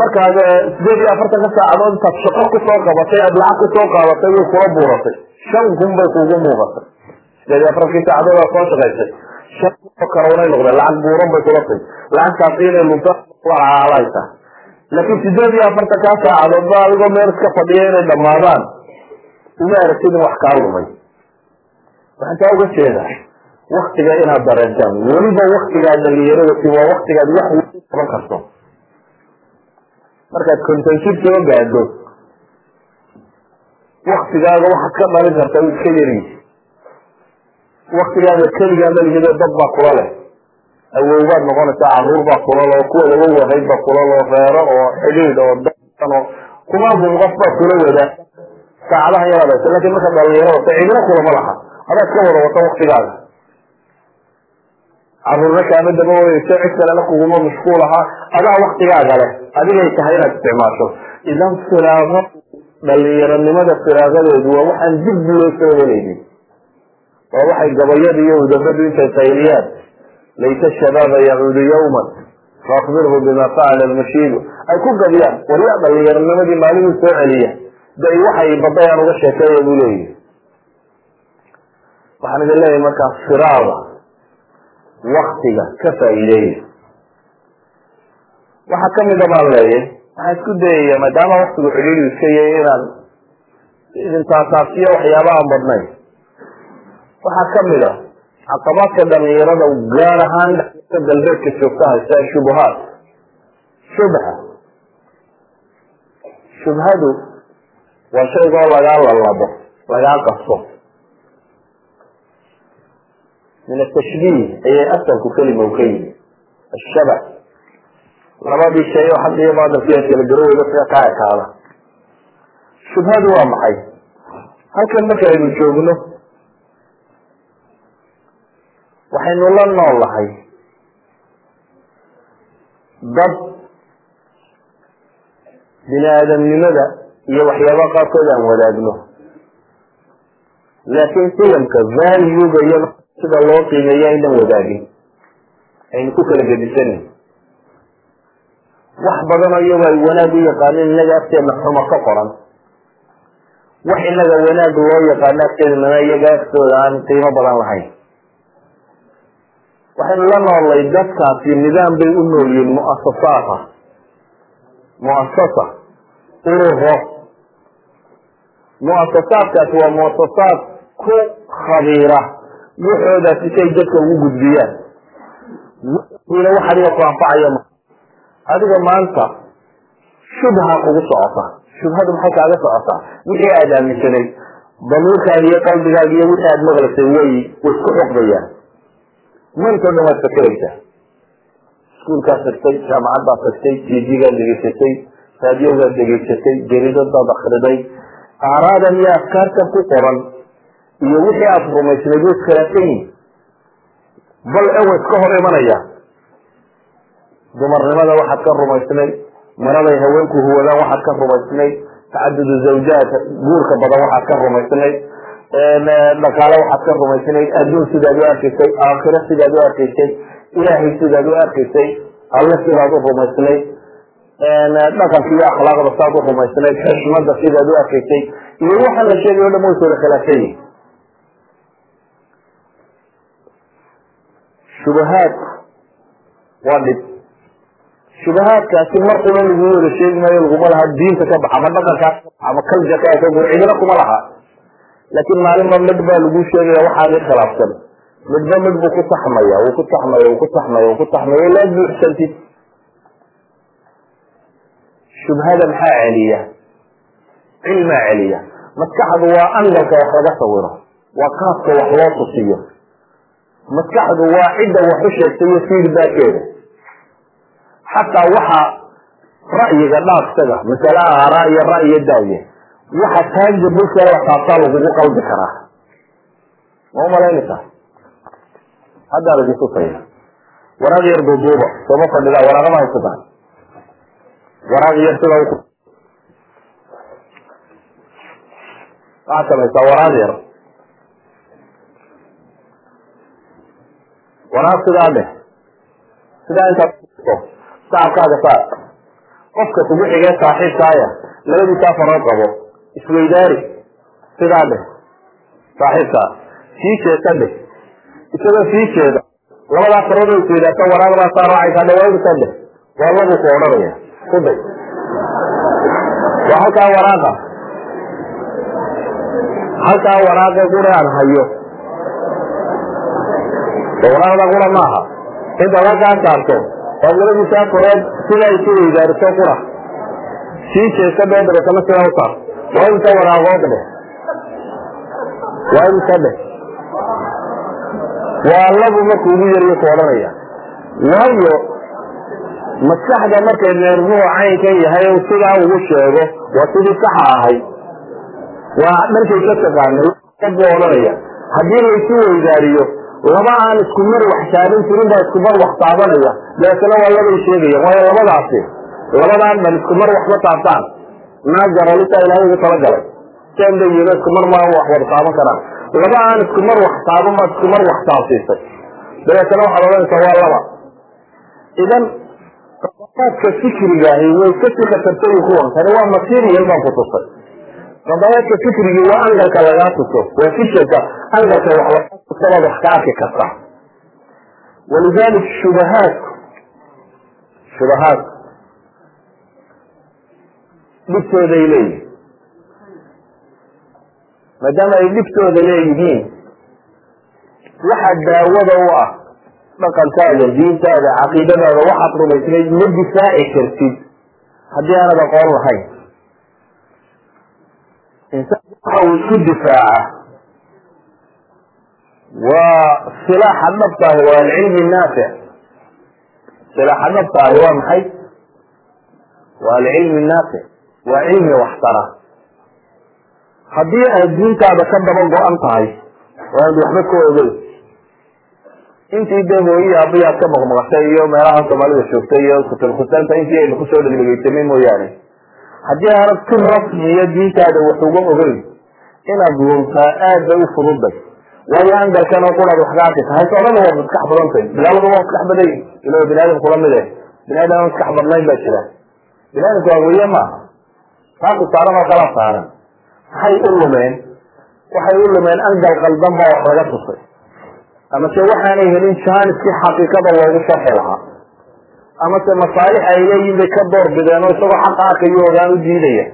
Markaad sideed iyo afartan ka saacadood intaad shaqo ku soo qabatay aad lacag ku soo qaadatay way kula buuratay shan kun bay kugu muuqatay. Sideed iyo afartankii saacadood aad soo shaqaysay? Shan oo karownay noqdeen. Lacag buuran bay kula tay lacagtaasi inay lunto alhaysa laakiin sideed iyo afartan kaa saacadood ba adigoo meel iska fadhiya inay dhamaadaan uma aragtid in wax kaa lumay. Waxaan taa uga jeeda waktiga inaad dareentaan. Weliba waktigaad dhalinyarada ti waa waktigaad wax qaban karto. Markaad konton jir soo gaadho waktigaaga waxaad ka dhalin kartaa uu iska yariis waktigaaga keligaa dhalinyado dad baa kula leh. Awowbaad noqonaysaa carruur baa kula leh oo kuwa laga wahayd baa kula leh oo reero oo xidhiid oo dan oo kumaabun qof baa kula wadaa saacadaha yaraad haysa laakiin markaad dhalinyaro wata cidina kulama laha. Adaad ka wada wata waktigaaga caruurna kaama daba weyeyso cid kalena kuguma mashquul ahaa adaa waktigaaga leh adigay tahay inaad isticmaasho. Idan firaago dhalinyaronimada firaagadeedu waa waxaan dib loo soo helaynin waa waxay gabayada iyo udabadu intay qayliyaan. Layta shabaaba yacuudu yawman faakbirhu bima facala lmashiibu ay ku gabiyaan waryaa dhalinyaronimadii maalinuu soo celiya day waxay badayaan uga sheekeeya buu leeyahy waxaan idin leeyahay markaa firaada waktiga ka faa'iideeya waxaa kamida baan leeyahy waxaan isku dayaya maadaama waktigu xidhiidu iska yahay inaan idin taasaasiyo waxyaaba aan badnayn. Waxaa ka mid a caqabaadka dhalinyarada gaar ahaan galbeedka joogta haysa shubuhaat shubha. Shubhadu waa shaygoo lagaa lalabo lagaa qaso min atashbiih ayay asalku kelima u ka yimi ashaba labadii shay oo xagga iyo baadalki aad kala garoweyda sida kaa ekaada shubhadu waa maxay? Halkan markaynu joogno waxaynu la nool lahay dad bini aadamnimada iyo waxyaaba qaarkood aan wadaagno. Laakiin qiyamka valuega iyo sida loo qiimeeyo aynan wadaagin aynu ku kala gedisanin wax badanoo iyago ay wanaag u yaqaanin inaga agteedna xumo ka qoran. Wax inaga wanaag loo yaqaano agteednana iyaga agtooda aan qiimo badan lahayn. Waxaynu la noolay dadkaasi nidaam bay u nool yihiin muasasaata muasasa ururo. Muasasaadkaasi waa muasasaad ku khabiira. Waxoodaasi say dadka ugu gudbiyaan. Ina wax adiga ku anfacaya adiga maanta shubha kugu socota. Shubhadu maxay kaaga socotaa wixii aada aaminsanay damiirkaaga iyo qalbigaaga iyo wixii aada maqlaysay way way isku xoqdayaan maantao dhan waad fakeraysaa iskuulkaad tagtay jaamacaddaad tagtay tv-gaad dhegeysatay raadiogaad dhegeysatay jaridadaad akriday aaraadan iyo afkaartan ku qoran iyo wixii aada rumaysnayd way iskhilaafsan yihiin bal ewa iska hor imanaya dumarnimada waxaad ka rumaysnayd maraday haweenku huwadaan waxaad ka rumaysnayd tacadudu zawjaad guurka badan waxaad ka rumaysnayd dhaqaale waxaad ka rumaysnayd adduun sidaad u arkaysay aakhiro sidaad u arkaysay ilaahay sidaad u arkaysay alle sidaad u rumaysnayd dhaqanka iyo akhlaaqda saad u rumaysnayd xishmada sidaad u arkaysay iyo waxaan la sheegay o dhan way sooda khilaafsan yihiin shubahaadku waa dhib shubahaadkaasi mar qura lagu wada sheegi maayo laguma laha diinta ka baxa ama dhaqankaa ama kaljakaa ka gur cidina kuma laha laakiin maalinba mid baa lagu sheegaya waxaa mid khilaafsan midba mid buu ku taxmaya wuu ku taxmaya wuu ku taxmaya wuu ku taxmaya ilaa buuxsantid shubhada maxaa celiya cilmaa celiya maskaxdu waa angalka wax laga sawiro waa qaabka wax loo tusiyo maskaxdu waa cidda wax u sheegtay iyo feedbackeeda xataa waxa ra'yiga dhaafsaga masale aaraa iyo ra'yo daaye waxa taanja bulka la taabtaa lagugu qalbi karaa ma umalaynaysaa haddaa lagu tusaya waraaq yar duuduuba sooma fadhida waraaqama haysataa waraaq yar sida waxaad samaysaa waraaq yar waraaq sidaa dheh sidaa intaad sacabkaaga saar qofka kugu xigee saaxiibkaaya labadiisaa farood qabo isweydaari sidaa dheh saaxiibkaa sii jeesa dheh isagoo sii jeeda labadaa farood oo isweydaarta waraaqdaa saa raacaysaa dhawaadisa dheh waa lagu ku odhanaya ku day waa halkaa waraaqa halkaa waraaqa gura aan hayo. Waraaqda qura maaha. Intaad halkaa saarto oad labadiisaa farood sidaa isu weydaariso qura. Sii jeesa dhee dabeetana sidaa u saar. Waa imisa waraaqood dheh waa imisa dheh waa labu marku ugu yariyo ku odhanaya. Waayo maskaxda markay neermuhu caynkan yahay sidaa ugu sheego waa sidii saxa ahay. Waa dharkay ka taqaanay buu odhanaya. Haddii laysu weydaariyo laba aan isku mar wax taaban jirin baa isku mar wax taabanaya dabeetana waa labay sheegaya waayo labadaasi. Labadaan ban isku mar waxma taabtaan naagarolita ilaahay ugu talagalay seen bay yihiin isku mar maa wax wada taaban karaan. Laba aan isku mar wax taaban baad isku mar wax taabsiisay dabeetana waxaad odhanaysaa waa laba. Idan qadayaadka fikrigaahi way ka sii khatartay kuwan. Tani waa material baan ku tusay qadayaadka fikrigii waa angalka lagaa tuso waa fishanka angalka wax lagaa tusabaad wax ka arki kartaa walidalik shubahaadku shubahaadku dhibtooday leeyihiin maadaama ay dhibtooda leeyihiin waxa daawada u ah dhaqankaaga diintaada caqiidadaada waxaad rumaysnayd ma difaaci kartid. Haddii aanad aqoon lahayn insaanku waxa uu isku difaaca. Waa silaaxa dhabta ahi waa alcilmi naafic silaaxa dhabta ahi waa maxay? Waa alcilmi naafic waa cilmi waxtara. Haddii aad ka daba go-an tahay oo aad waxba ka ogeyn intii dee hooyi aabbayaad ka maqmaqashay iyo meelaha soomaalida joogtay iyo kutilkusaanta intii aynu ku soo dhalmegeysanay mooyaane haddii aanad si rasmiya diintaada wax uga ogeyn inaad luntaa aad bay u fududay. Waayo angalkan quraad wax ka arkaysa hayse o dhan waa maskax badantay bilaaladu waa maskax baday ilo bini aadam kula mid eh. Bini aadam maskax badnayn baa jira. Bini aadamku aweye maaha taasi saaran oo kala saaran. Maxay u lumeen waxay u lumeen angal qaldan baa wax laga tusay. Ama se waxaanay helin jaaniskii xaqiiqada loogu sharxi lahaa ama se masaalix ay leeyihiin bay ka door bideen oo isagoo xaqa arkayo ogaan u diidaya.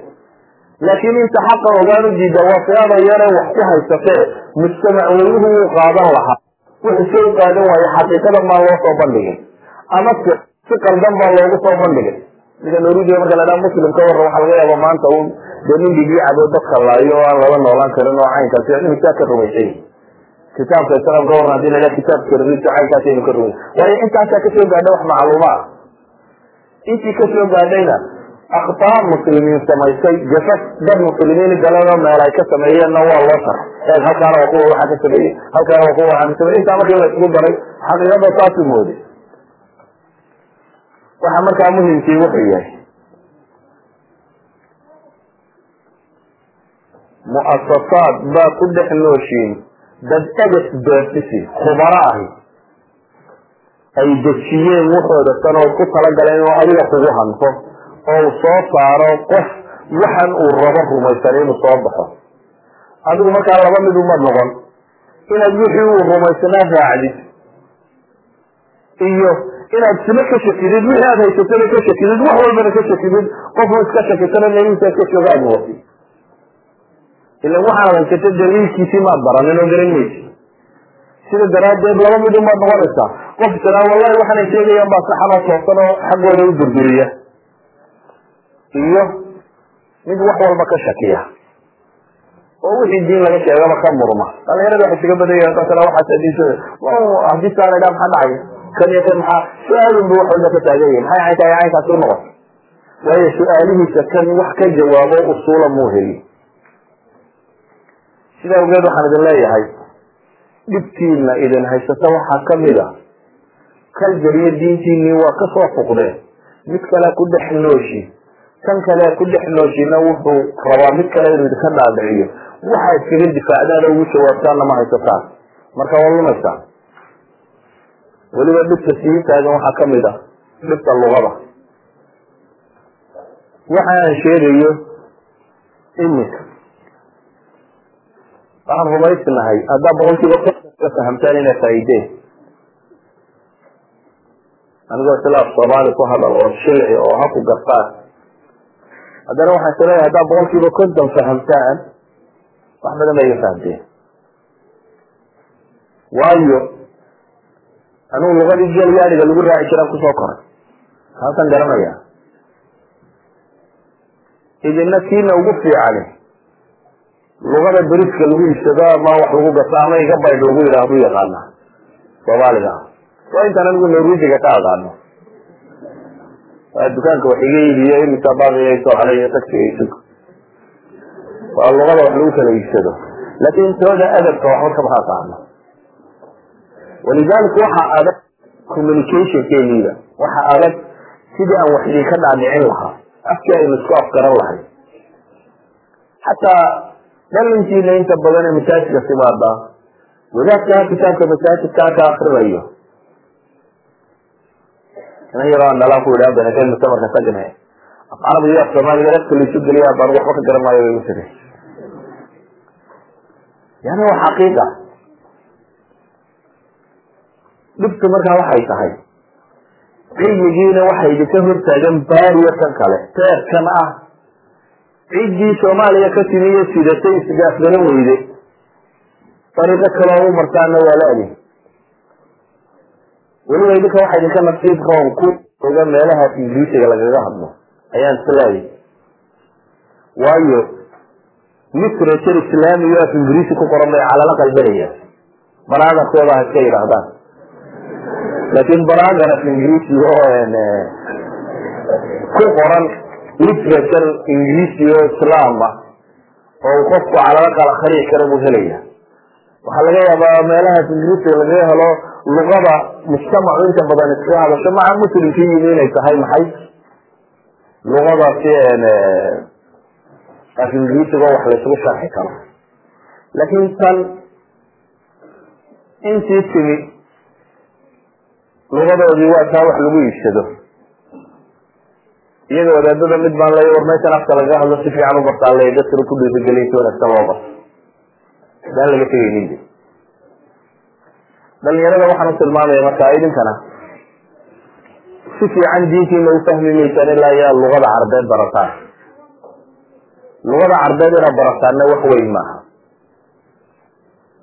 Laakiin inta xaqa ogaan u diida waa fiada yare wax ku haysatee mujtamac weynuhu wuu qaadan lahaa. Wuxuu soo qaadan waaye xaqiiqada maa loo soo bandhigin ama se si qaldan baa loogu soo bandhigay. Ninka norudiya marka la dhaha muslim ka warran waxaa laga yaaba maanta un dee nin dadka laayo aan lala noolaan karin oo caynkaasi imisaa ka rumaysay. Kitaabka islam ka warran haddii la kitaabka caynkaasi aynu ka rumay waayo intaasaa ka soo gaadha wax macluuma intii ka soo gaadhayna akhtaa muslimiin samaysay gafaf dad muslimiin galeen oo meel ay ka sameeyeenna waa loo shar eeg halkaana waa kuwa waxaa ka sameeyey halkaana waa kuwa waxaa ka sameeyey intaa markii la isugu xaqiiqada saasuu mooday waxa markaa muhimkii wuxuu yahay mu'asasaad baa ku dhex nooshiin dad eges beertisi khubaro ahi ay dejiyeen wuxooda sanood ku talagaleen oo adiga kugu hanto oo uu soo saaro qof waxan uu rabo rumaysan inuu soo baxo. Adigu markaa laba mid uma noqon. Inaad wixii uu rumaysanaa raacdid iyo inaad sila ka shakidid wixii aad haysatana ka shakidid wax walbana ka shakidid qofku iska shakisana meelihiisa iska jooga aad noqoti ilan waxaad haysata daliilkiisii maad baranin oo garan maysi sida daraaddeed laba midun baad noqonaysaa qof jiraa wallahi waxaanay sheegayaan baa saxanoo toosan oo xaggooda u durduriya iyo mid wax walba ka shakiya. Oo wixii diin laga sheegaba ka murma. Dhalinyarada waxay isaga badaya dadkana waxaas adiis haddii saa la maxaa dhacay? Kan iyo kan maxaa? Su'aalun bu wax walba ka taaganya maxay cayn tahay caynkaas u noqon. Waayo su'aalihiisa kan wax ka jawaabo usuula muu heli. Sidaa awgeed waxaan idin leeyahay dhibtiina idin haysata waxaa ka mid a kalgariyo diintiinii waa ka soo fuqdeen mid kale ku dhex nooshi kan kale ku dhex nooshina wuxuu rabaa mid kale inuu idinka dhaadhiciyo waxa iskaga difaacdaan oo ugu jawaabtaanna ma haysataan marka waa lumaysaan weliba dhibta sii taagan waxaa ka mid a dhibta luqada waxa aan sheegayo iminka waxaan rumaysnahay haddaa boqolkiiba ka fahamtaan inay faaideen anigoo islaaf soomaali ku hadal oo shilci oo ha ku gartaan. Haddana waxaan is leeyahay haddaa boqolkiiba konton fahamtaan wax badan ba iga fahamteen waayo anugu lugadii geel lagu raaci jiraan ku soo koray. Halkan garanaya idina kiina ugu fiicani. Luqada beriska lagu iibsado ama wax lagu gato ama iga baydh lagu yidhaahdu yaqaana soomaaliga waa intaan anigu norwejiga ka aqaano dukaanka wax iga iibiyo imisa baaqigay soo xalay tagsiga isug waa luqada wax lagu kala iibsado laakin tooda adabka waxba kama aqaano walidalika waxa adag communicationkeeniida waxa adag sidii aan wax idinka dhaadhicin lahaa. Afkii aynu isku afgaran lahay. Xataa dhalintiina inta badan ee masaajidka timaada wadaadkaa kitaabka masaajidkaa ka akrinayo inan yaroo aan dhalaan ku idhaa banakeen mutamarka tagne af carabi iyo af soomaaliga afka laisu geliya baan waxba ka garan maayo bay u tiri yani waa xaqiiqa dhibtu markaa waxay tahay. Cilmigiina waxay idinka hortaagan baariya kan kale. Teerkan ah. Ciddii soomaaliya ka timi iyo sidatay isgaafgaran weyde. Dariiqo kaloo u martaana waa la-di weliba idinka waxaa idinka nasiib roon ku oga meelaha ingiriisiga lagaga hadlo. Ayaan islaayay waayo literature islaamiyo af ingiriisi ku qoran bay calala qalbanayaan banaadankooda ha iska yidhaahdaan. Laakin banaagan af ingiriisi oo ku qoran literature ingiriisi oo islaam ah oo qofku calala kala kharici kara buu helaya waxaa laga yaabaa meelahaas ingiriisiga lagaga helo luqada mujtamacu inta badan iskaga hadasho. Maca muslimkii yimi inay tahay maxay? Luqadaasi af ingiriisiga wax laysugu sharxi karo. Laakin tan intii timi lugadoodii waa taa wax lagu iibsado. Iyaga wadaadada mid baan leeya war meeshan afka lagaga hadlo si fiican u bartaan leeya dadkana ku dhiirigeliya si wanaagsan loo barto daan laga tegaynin dhalinyarada waxaan tilmaamaya marka idinkana. Si fiican diintiina u fahmi maysaan ilaa yaa luqada carbeed barataan. Luqada carbeed inaad barataanna wax weyn maaha.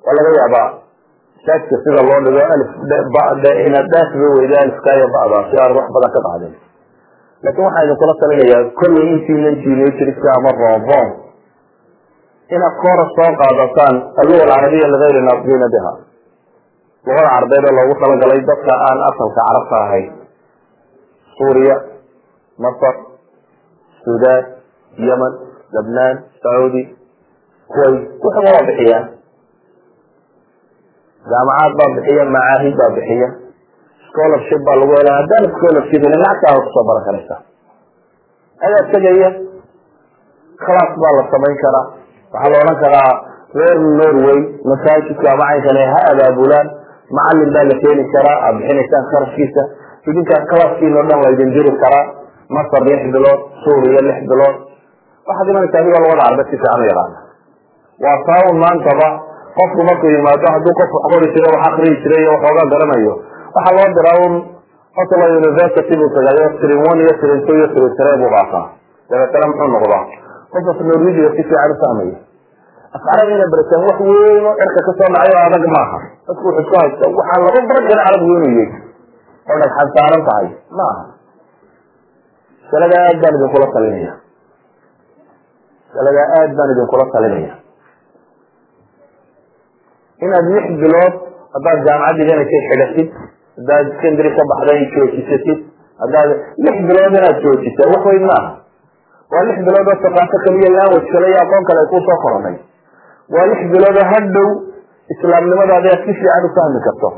Waa laga yaabaa saajka sida loo dhigo alif bade inaad dhaafba weyda alifka iyo bacda si aad wax badan ka bacdin laakin waxaan idinkula talinayaa kollay intiinan teenagerska ama roonroon inaad koora soo qaadataan alluga alcarabiya ligayri naaqdiina biha. Luqada carbeed oo loogu talagalay dadka aan asalka carabta ahayn. Suuriya masar sudan yemen lebnaan sacuudi kuwait. Wuxuba waa bixiyaan jaamacaad baa bixiya macaahid baa bixiya. Scholarship baa lagu helaa. Haddaan scholarship helin lacagtaa ku soo baran karaysaa adaa tegaya class baa la samayn karaa waxaa la odhan karaa reer norway masaajidka ama caynkan ha abaabulaan macalin baa la keeni karaa aad bixinaysaan kharashkiisa idinkaa classkiin o dhan laydin diri karaa masar lix bilood suuriya lix bilood. Waxaad imanaysa adigoo luqada carbeed si fiican waa taawun maantaba qofku markuu yimaado hadduu qof wax qori jiray wax akriyi jiray waxoogaa garanayo waxaa loo diraa un otlo university buu tagayo trin one iyo trin two iyo trin three buu qaataa dabeetana muxuu noqdaa qof af norwegiga si fiican u fahmaya afcarab inay wax weyn oo cirka ka soo dhacay oo adag maaha. Dadku wuxuu isku haysta waxaa laba baragan carabgu inuu yahy oo dhagxan saaran tahay ma aha masalada aad baan idinkula talinaya masalada aad baan idinkula talinaya inaad lix bilood haddaad jaamacad dhiganaysay xidhatid haddaad secondary ka baxday joojisatid haddaad lix bilood inaad joojisa wax weyn maaha waa lix bilood oo saqaafo kaliya language kale iyo aqoon kale ay ku soo koronay. Waa lix bilood oo hadhow islaamnimadaadi aad si fiican ufahmi karto.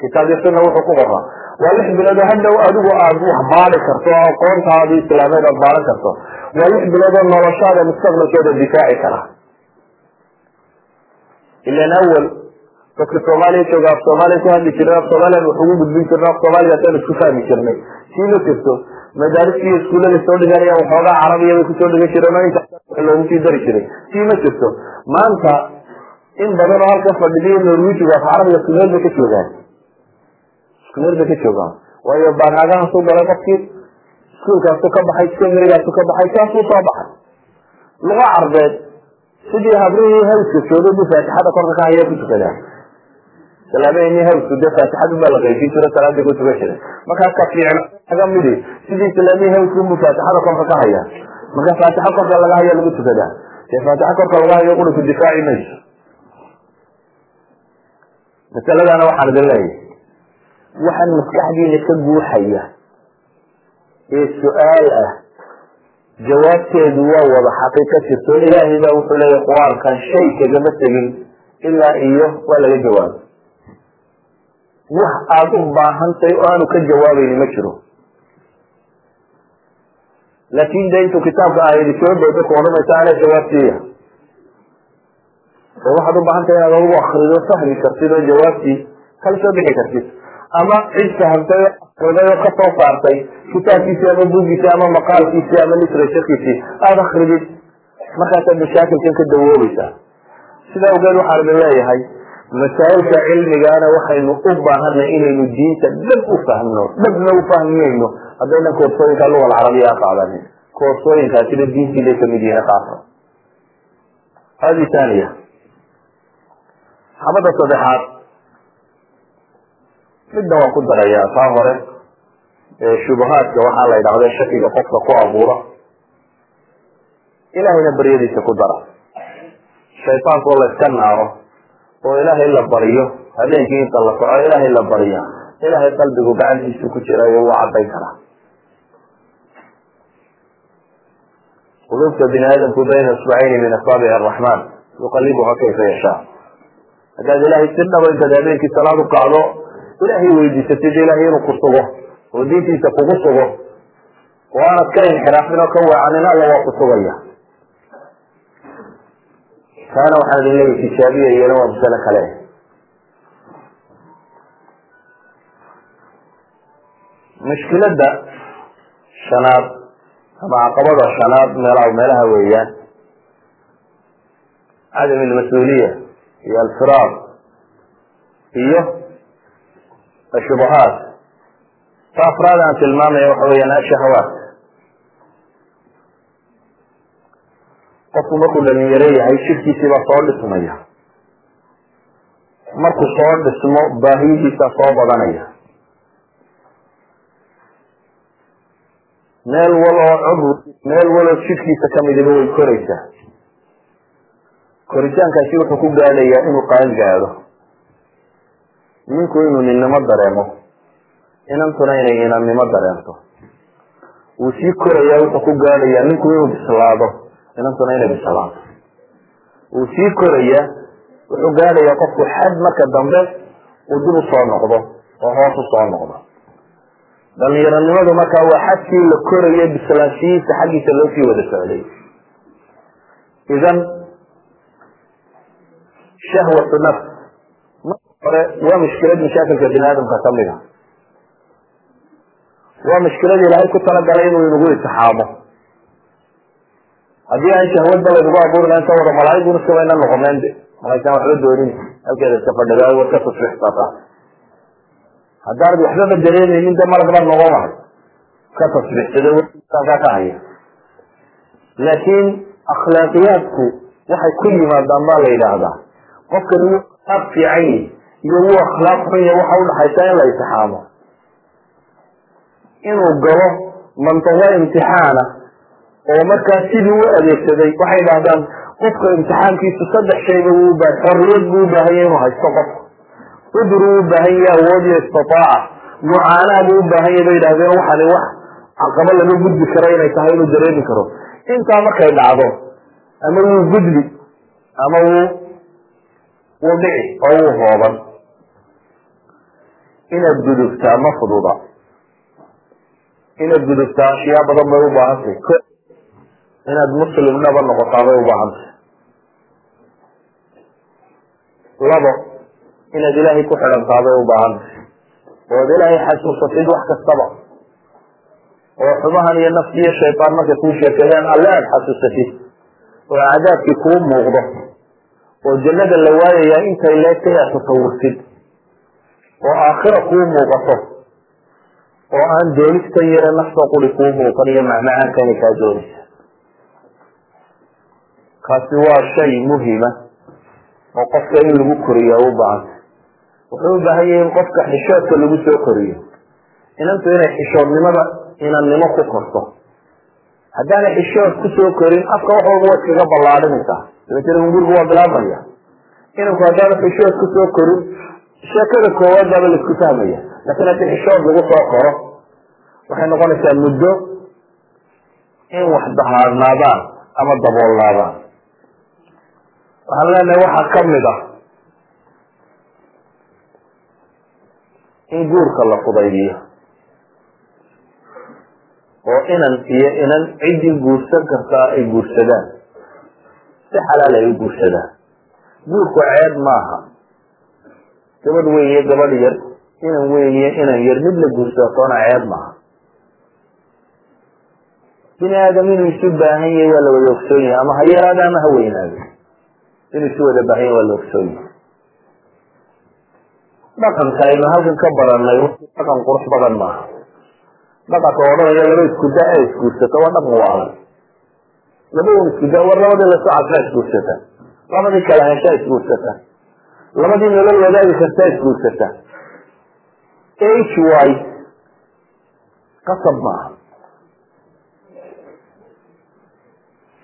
Kitaab iyo wuxuu ku qoraa waa lix bilood oo hadhow adigu aad wax baari karto oo aqoontaadi islaameed aad baaran karto. Waa lix bilood oo noloshaada mustaqbalkeeda difaaci kara. Ilan awal dadka soomaaliya jooga af soomaaliya ku hadli jirnay af soomaaliyan wax ugu gudbin jirnay af soomaaligaasaan isku fahmi jirnay sii ma jirto madaariskii iskuullada soo dhiganayaan waxoogaa carabiya ku soo dhigan jireen oo inta loogu sii dari jiray sii ma jirto maanta in badan oo halka fadhidiyo norwijigu af carabiga isku meel ka joogaan isku meel bay ka joogaan waayo baanaagahaasu galay qofkii iskuulkaasu ka baxay seminarygaasu ka baxay saasuu soo baxay luga carbeed sidii habrihii hawska joogay bu faatixada korka ka haya ku tukadaan salaamaheni hawsku dee faatixadu baa la qaybin jiro salaada ku tukan jiray markaas ka fiicna aga midi sidii islaamihii hawsku bu faatixada korka ka haya marka faatixa korka laga haya lagu tukadaa dee faatixa korka laga hayo quri ku difaaci mayso masaladana waxaan idin leeyahay waxaan maskaxdiina ka guuxaya ee su'aal ah jawaabteedu waa wada xaqiiqa jirto ilaahay baa wuxuu leeyahy qur'aankan shay kagama tegin ilaa iyo waa laga jawaabo wax aada u baahantay oo aanu ka jawaabayni ma jiro. Laakin de intuu kitaabka aayadi soo dooda ku odhanaysa anaa jawaabtiiya oo waxaad ubaahantahay inaad adugu akrido fahmi kartid oo jawaabtii kala soo bixi kartid. Ama cid fahamtay oo akriday oo ka soo saartay kitaabkiisii ama bugiisii ama maqaalkiisii ama literaturkiisii aada akridid markaasaad mashaakilkan ka dawoobaysaa sida awgeed waxaan idin leeyahay masaa'ilka cilmigaana waxaynu u baahanay inaynu diinta dhab u fahmno dhabna u fahminayno haddaynan koorsooyinka luga alcarabiya qaadanin koorsooyinkaasina diintiibay ka mid yihiin qaarka hadi thaniya xabada saddexaad. Midna waan ku darayaa taa hore. Shubahaadka waxaa la yidhahda shakiga qofka ku abuura. Ilahayna baryadiisa ku dara. Shaytaanka oo la naaro oo ilaahay la baryo habeenkii inta la soco ilaahay la barya ilaahay qalbigu gacantiisu ku jirayo wuu cadayn karaa. Qulubta bini aadamku bayna isbacayni min asaabic araxmaan yuqalibuha kayfa yashaa. Haddaad ilaahay si dhaba intaad habeenkii salaad u ilaahay weydiisatid ilaahay inuu ku sugo oo diintiisa kugu sugo. Oo ka inxiraafin oo ka weecanin alla waa ku sugaya taana waxaan idin leeyahy tijaabiya iyana waa masale kale. Mushkiladda shanaad ama caqabada shanaad meelaha meelaha weeyaan. Cadam almas-uuliya iyo alfiraaq iyo ashubahaat ta afraad aan tilmaamaya waxa weyaan ashahawaat qofku markuu dhalinyaro yahay shirkiisii baa soo dhismaya. Markuu soo dhismo baahiyihiisa soo badanaya. Meel wal oo cudw meel waloo jidhkiisa kamidiba way koraysaa. Koritaankaasi wuxuu ku gaadhayaa inuu qaan gaadho. Ninku inuu ninnimo dareemo. Inantuna inay inannimo dareento. Wuu sii korayaa wuxuu ku gaadhayaa ninku inuu bislaado inantuna inay bislaato wuu sii korayaa wuxuu gaadhayaa qofku xad marka dambe uu dib u soo noqdo oo hoos u soo noqdo. Dhalinyaronimadu markaa waa xadkii la korayo bislaanshihiisa xaggiisa loo sii wada socday. Idan shahwatu nafs. Marka hore waa mushkilad mashaakilka bini aadamka ka mid a waa mushkilad ilaahay ku talagalay inuu inagu itixaamo haddii aan shahwadba laynagu abuuri lahayn ka wada malaaiguna iska wayna noqoneen de malaysaan waxba doonin. Halkeeda iska fadhidaa war ka tusrixsata haddaanad waxbaba dareemaynin de malag baad noqon lahay. Ka tasbiixsada wkaa ka haya laakiin akhlaaqiyaadku waxay ku yimaadaan baa la yidhaahdaa. Qofkan wuu akhlaaq fiican yahi iyo wuu akhlaaq xun yahi waxa udhaxaysa in la intixaamo inuu galo mantiqo imtixaana oo markaa sidii u adeegsaday waxay dhahdaan qofka imtixaankiisu saddex shayba wuu ubahay xorriyad buu ubaahan yahy inuu haysto qofka udur uu ubaahan yahay awood iyo istiaaca mucaanaa buu ubaahan yahy bay yidhahdeen waxani wax caqabo laga gudbi karo inay tahay inuu dareemi karo. Intaa markay dhacdo ama wuu gudbi ama wuu wuu dhici oo wuu hooban. Inaad gudubtaa ma fududa. Inaad gudubtaa ashyaa badan bay ubaahantay ko inaad muslim dhaba noqotaa bay ubaahantay labo inaad ilaahay ku xidhantaa bay ubaahantay ood ilaahay xasuusatid wax kastaba. Oo xumahan iyo nafsi iyo shaytaan markay kuu sheekadeen alle aad xasuusatid oo cadaabkii kuu muuqdo. Oo jannada la waayayaa intay leegtay aad tasawurtid oo aakhira kuu muuqato. Oo aan doonistan yare nafta quri kuu muuqan iyo macmacaankani kaa doonaysa kaasi waa shay muhima oo qofka in lagu koriya u baahanta wuxuu u baahan yahay in qofka xishoodka lagu soo koriyo. Inantu inay xishoodnimada inannimo ku korto. Haddaanay xishood ku soo korin afka wax walba waa iskaga ballaadhinaysaa dabeetana hungurigu waa bilaabmaya inanku haddaanu xishood ku soo korin sheekada koowaad baaba la isku fahmaya laakiin haddii xishood lagu soo koro waxay noqonaysaa muddo in wax dahaadnaadaan ama daboolnaadaan waxaan leenahay waxaa ka mid ah in guurka la fudaydiyo oo inan iyo inan ciddii guursan kartaa ay guursadaan. Si xalaal ay u guursadaan. Guurku ceeb maaha. Gabadh weyn gabadh yar inan weyn iyo inan yar mid la guursatoona ceeb maaha. Bini aadam inuu isu baahan yahay waa la wada ogsoon yahay ama ha yaraada ama ha weynaado inuu isu wada baahan yahay waa la dhaqanka aynu halkan ka baranay dhaqan qurux badan maaha dhaqanka odhanaya laba isku da ee isguursato waa dhaqan waalan laba un isku da war labadii la soo cadfaa isguursata labadii kala heshaa isguursata labadii nolol wadaagi kartaa isguursata h y qasab maaha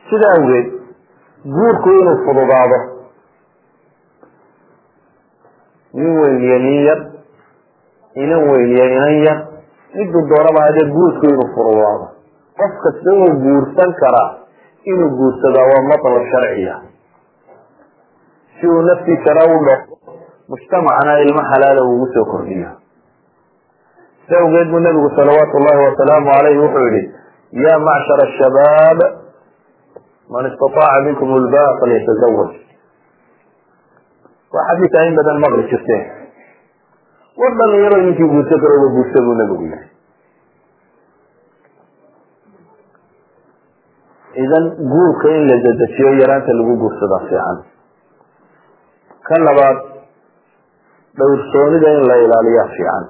sida awgeed guurku inuu fududaado. Nin weyniyo nin yar inan weyniyo inan yar miduu doonaba hadee guurku inuu fududaado. Qof kasta inuu guursan karaa inuu guursadaa waa matlab sharciya si uu naftiisana u dhao mujtamacna ilmo xalaala ugu soo kordhiyo. Si awgeed buu nabigu salawaatu llahi wasalaamu alayh wuxuu yihi ya macshar shabaab man istaaaca minkum lba falyatazawaj waa xadiis in badan maqli jirteen war dhalinyaro ninkii guursan karo uga guursa buu nabigu yihi idan guurka in la dedejiyo yaraanta lagu guursadaa fiican. Ka labaad dhowrsoonida in la ilaaliyaa fiican.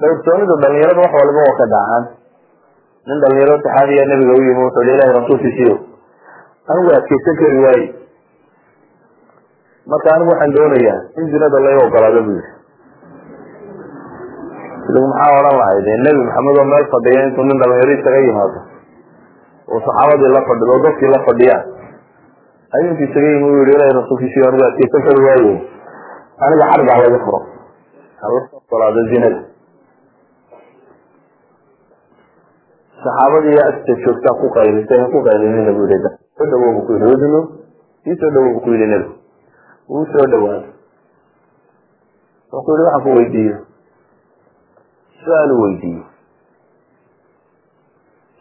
Dhowrsoonidu dhalinyarada wax waliba waa ka dhacaan nin dhalinyaro saxaabiya nabiga u yimi wuxuu hi ilahi rasuulkiisiyo anigu adkeysan kari waaye. Marka anigu waxaan doonayaa in zinada laga ogolaado bu idigu maxaa odhan lahay de nebi maxamed oo meel fadhiya intuu nin dhalinyaro isaga yimaado oo saxaabadii la fadhido oo dadkii la fadhiyaan ayuu isaga yimi u yihi ilahi rasuulkiisiyo anigu adkeysan kari waaye. Aniga xarga halaga furo. Hala ogolaado zinada saxaabadii agta joogtaa ku qaylisay ha ku qaylinina bu yihi soo dhawow bu ku yihi udnu sii soo dhawow bu ku yihi nebigu wuu soo dhawaaday wuxuu yihi waxaan ku weydiiyo. Su'aal weydiiyo.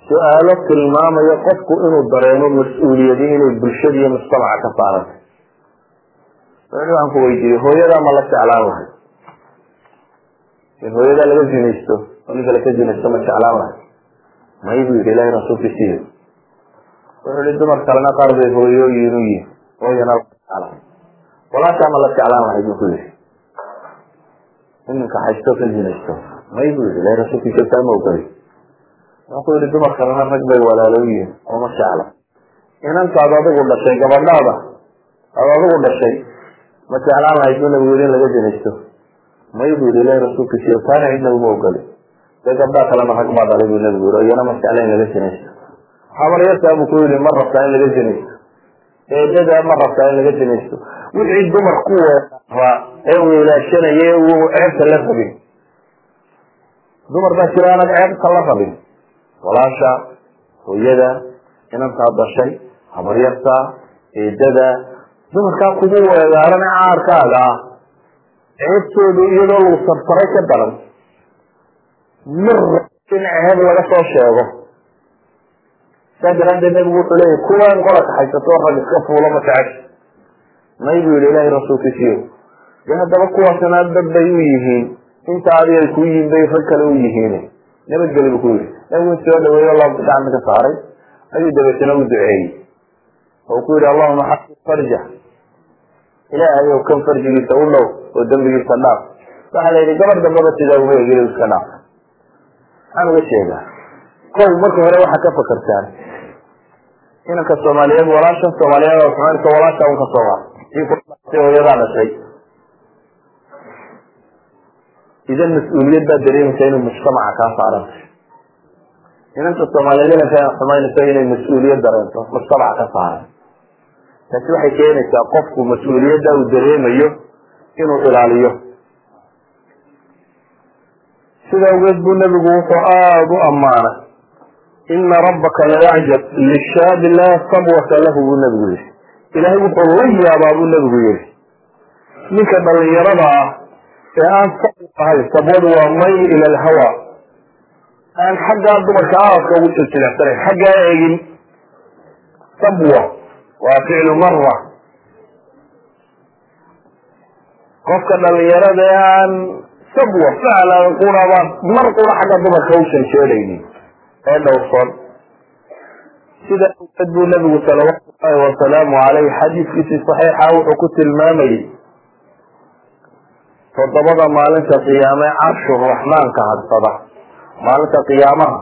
Su'aalo tilmaamaya qofku inuu dareemo mas'uuliyadi inay bulshada iyo mujtamaca ka saarantay yihi waxaan ku weydiiyo. Hooyadaa ma la jeclaan lahay. In hooyadaa laga zinaysto oo ninka laka zinaysto ma jeclaan lahay may bu yihi ilahi rasuulkiisiyo wuxuu yihi dumar kalena qaar bay hooyooyin u yihiin hooyana la jeclaan walaashaa ma la jeclaan lahayd bu ku yihi ininka haysto ka zinaysto may buu yihi ilahi rasuulkiisa ma ogoli wuxuu yihi dumarkalena rag bay walaalo yihiin oo ma jecla inantaad adigu dhashay gabadhaada aad adigu dhashay ma jeclaan lahayd buu nabigu yihi in laga zinaysto may buu yihi ilahi rasuulkiisa taana cidna uma ogoli dee gabdhaa kalena rag baa dhalay buu nabigu yihi iyana ma jecla buu ku yihi ma rabtaa in laga zinaysto eedada ma rabtaa in laga zinaysto wixii dumar ku weeraa ee ee uu ceebta la rabin. Dumar baa jira aanad ceebta la rabin. Walaasha hooyada inantaa dashay habaryarta eedada. Dumarkaa kugu weegaaran ee caarkaaga ah ceebtoodu iyadoo lagu sarsaray ka daran mir in ceeb laga soo sheego saa daraadeed nabigu wuxuu leeyahy kuwaan qola kaxaysato rag iska fuulo ma jecesha may buu yihi ilaahay rasuulkiisiyo dee haddaba kuwaasna dad bay u yihiin inta adiga ay ku yihiin bay rag kale u yihiin nabadgeli buu ku yihi nabigu soo dhaweeyo laabka gacanta ka saaray ayuu dabeetana u duceeyey oo ku yihi allahuma xafid farja ilaahay ow kan farjigiisa u dhow oo dembigiisa dhaaf waxaa la yidhi gabar dambaba sidaa uma egin iska dhaaf maxaan uga sheegaa kow marka hore waxaa ka fakartaan. Inanka soomaaliyeed walaashan soomaaliyeed walaasha ka soo qaad si hooyadaa dhashay. Idan mas'uuliyad baa dareemaysa inuu mujtamaca kaa saarantay inanta soomaaliyeed inanka xumaynaysa inay mas'uuliyad dareento mujtamaca ka saaran. Taasi waxay keenaysaa qofku mas'uuliyadda uu dareemayo inuu ilaaliyo sida awgeed buu nebigu wuxuu aada u ammaanay. Ina rabbaka layacjab lishaabi laa sabwata lahu buu nebigu yihi ilaahay wuxuu la yaabaa buu nebigu yihi ninka dhalinyarada ah ee aan sabw ahay sabwadu waa mayl ila alhawa aan xaggaa dumarka aadka ugu silsilacsanayn xaggaa eegin. Sabwa waa ficlu mara qofka dhalinyarada ee aan sabwa ficlan quraba mar qura xagga dumarka u shanjeedaynin ee dhowrsoon. Sida awgeed buu nabigu salawaatu llahi wasalaamu caleyh xadiiskiisii saxiixa wuxuu ku tilmaamayey toddobada maalinta qiyaame carshu raxmaanka hadsada maalinta qiyaamaha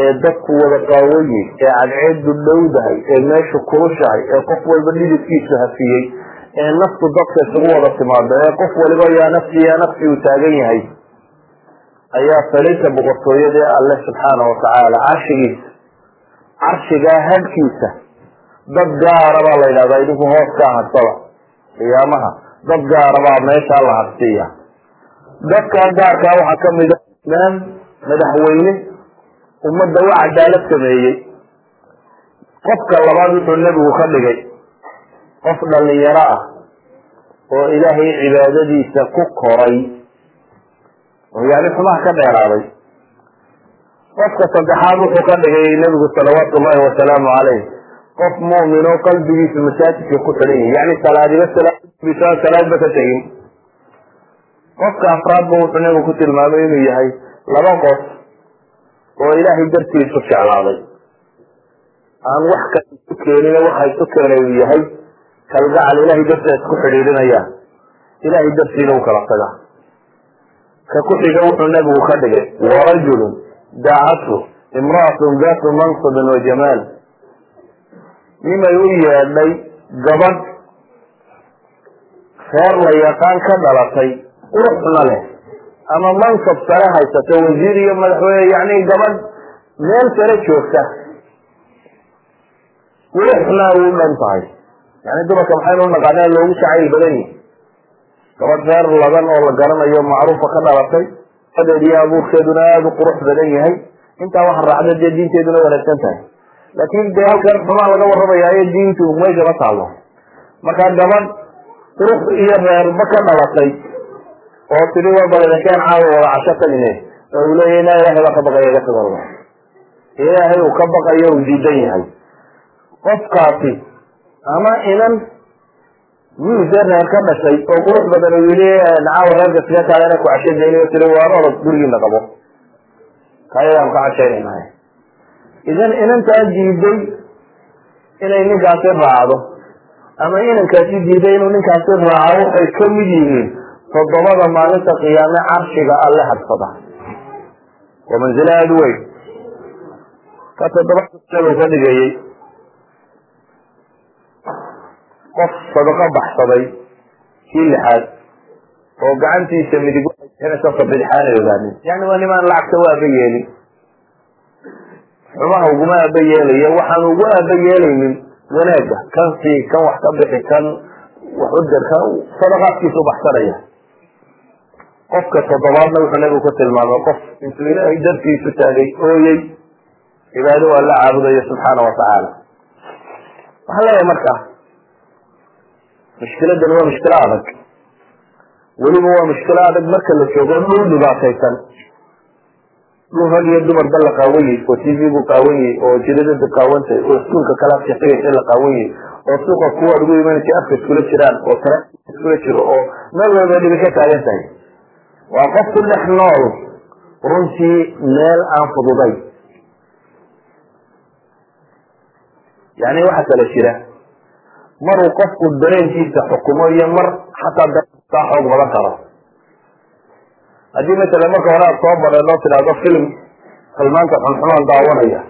ee dadku wada qaawaye ee cadceedu dhowdahay ee meeshu kulushahay ee qof walba dhididkiisu hafiyey ee naftu dadka isugu wada timaado ee qof waliba yaa nafsi yaa nafsi uu taagan yahay ayaa saliinta boqortooyada ee alle subxaana watacaala carshigiisa carshigaa hadhkiisa dad gaara baa la yidhahdaa idinku hoos kaa hadsada qiyaamaha dad gaara baa meeshaa la hadsiiya. Dadkaa gaarkaa waxaa kamida imaam madaxweyne ummadda u cadaalad sameeyey. Qofka labaad wuxuu nebigu ka dhigay qof dhalinyaro ah oo ilaahay cibaadadiisa ku koray oo yani xumaha ka dheeraaday. Qofka saddexaad wuxuu ka dhigay nebigu salawaatu ullahi wasalaamu caleyh qof mu'min oo masaajidka ku xidhan yahi yani salaadiba salaadba ka tegin. Qofka afraadba wuxuu nebigu ku tilmaamay inuu yahay laba qof oo ilaahay dartiisu jeclaaday. Aan wax kale isu keenin waxa isu keenay uu yahay kalgacal ilahay dartiisa isku xidhiidhinayaan ilahay dartiina u kala taga. Ka ku xiga wuxuu nebigu ka dhigay warajulun daacathu imra'atun daatu mansabin wa jamaal. Nimay u yeedhay gabadh reer la yaqaan ka dhalatay quruxna leh ama mansab sare haysato wasiir iyo madaxweyne yani gabadh meel sare joogta. Quruxna u dhan tahay yani dumarka maxaynu unaqaanaa loogu jacayl badan yihi gabadh reer ladan oo la garanayo macruufa ka dhalatay adeed iyo abuurkeeduna aada u qurux badan yahay. Intaa waxa raacda dee diinteeduna wanaagsan tahay. Laakin dee halkan xumaa laga warramayaayo diintu meeshama taalo markaa gabadh qurux iyo reerba ka dhalatay oo tiri wabaladakaan caawa wada casho tagine oo uu leeyahy na ilahay baa ka baqaya iga tagalba ilaahay uu ka baqayo uu diidan yahay. Qofkaasi ama inan wiilse reer ka dhashay oo qurux badan uu yili caawa reerka siga kaadana ku cashadaynayo tiri waan orod gurigiina qabo. Kayadaan ka cashaynaynahay idan inantaa diiday inay ninkaasi raacdo ama inankaasi diiday inuu ninkaasi raaco waxay ka mid yihiin toddobada maalinta qiyaame carshiga alle hadsada waa manzilo aada u weyn. Ka toddoba ka dhigayey qof sadaqo baxsaday kii lixaad oo gacantiisa midig inasasa bidixaanay ogaanin. Yani waa nimaan lacagta u aaba yeelin xumaha uguma aaba yeelaya waxaan ugu aaba yeelaynin wanaagga. Kan sii kan wax ka bixi kan wax udir kan sadaqaadkiisa u baxsanaya. Qofka toddobaadna wuxuu nabigu ku tilmaamay qof intuu ilaahay dartiisu taagay ooyey cibaado waa la caabudayo subxaana watacaala waxaan leeyahay marka mushkiladani waa mushkilo adag. Weliba waa mushkilo adag marka la joogo dhul dhibaataysan. Dhul rag iyo dumarba la qaawanyey oo bu qaawanyey oo jiradada qaawantay oo iskuulka kala shaqeeysa la qaawanyey oo suuqa kuwa ugu imanaysa afka iskula jiraan oo tara iskula jiro oo meel walba dhibi ka taagan tahay waa qof ku dhex nool runtii meel aan fududay yani waxa kala jira maruu qofku dareenkiisa xukumo iyo mar xataa xoog badan karo. Haddii masala marka hore aad soo bareedoo tidhaahdo film filmaanka xunxumaan daawanaya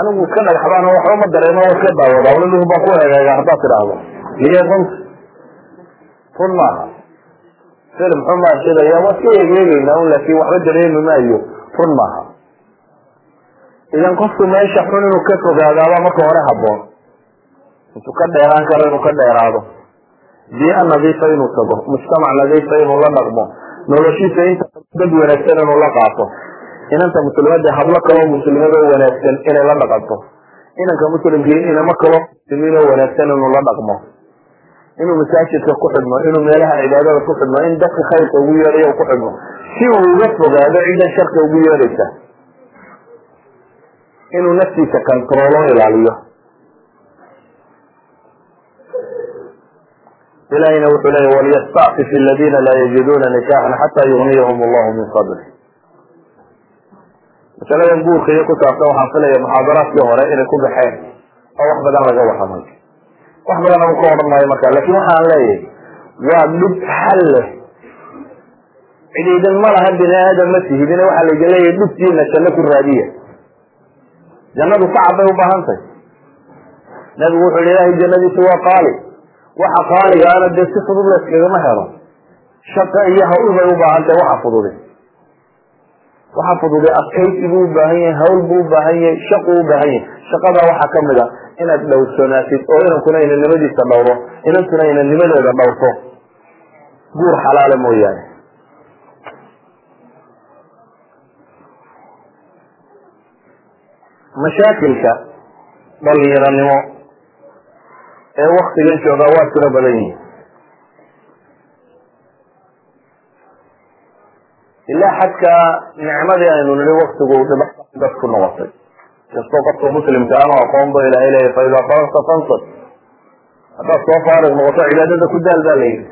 anigu iska dhagaxbaan waxba ma dareemo wa iska daawada waliluhu baan ku egeega haddaad tidhaahdo. Liye runta run maaha. Film xun baan shidaya waa iska egeegeynaa un laakin waxba dareemi maayo run maaha. Idan qofku meesha xun inuu ka fogaadaabaa marka hore haboon intuu ka dheeraan karo inuu ka dheeraado. Biia nadiifa inuu tago mujtamac nadiifa inuu la dhaqmo noloshiisa inta dad wanaagsan inuu la qaato. Inanta muslimada hablo kaloo muslimad oo wanaagsan inay la dhaqanto inanka muslimkii inamo kaloo muslimiin oo wanaagsan inuu la dhaqmo. Inuu masaajidka ku xidhmo inuu meelaha cibaadada ku xidhmo in dadka khayrka ugu yeedhayo ku xidhmo. Si uu uga fogaado cidan sharka ugu yeedhaysa inuu naftiisa controlo ilaaliyo ilahina wuxuu leya walystacfif aladina laa yajiduna nikaxan xata yugniyahum allahu min fadli masaladan guurka iyo ku saabsan waxaan filaya muxaadaraadkii hore inay ku baxeen oo wax badan laga waramay wax badan agu ka odhan maayo marka laakiin waxaan leeyahay waa dhib xal leh cidiidan ma bini aadam ma tihidine waxaa laydin leeyahay dhibtiina janno ku raadiya jannadu sacab bay ubaahan tahy nabigu wuxu yihi ilahay jannadiisu waa qaali waxa qaaliga ana dee si fudud la iskagama helo. Shaqa iyo hawl bay ubaahan tahay waxa fududi waxa fududi adkaysi buu ubaahan yahay hawl buu ubaahan yahay shaqu ubaahan yahay. Shaqada waxaa ka mid a inaad dhowrsanaatid oo inankuna inannimadiisa dhowro inantuna inannimadeeda dhowrto. Guur xalaala mooyaane. Mashaakilka dhalinyaranimo ee waktigan joogaa waa tiro badan yihiin ilaa xadkaa nicmadii aynu nihi waktigu dad ku noqotay. Kastoo qofka muslimka ama aqoon ba ilahay leeya fa idaa fansad haddaad soo faarig noqoto cibaadada ku daal baa la yidhi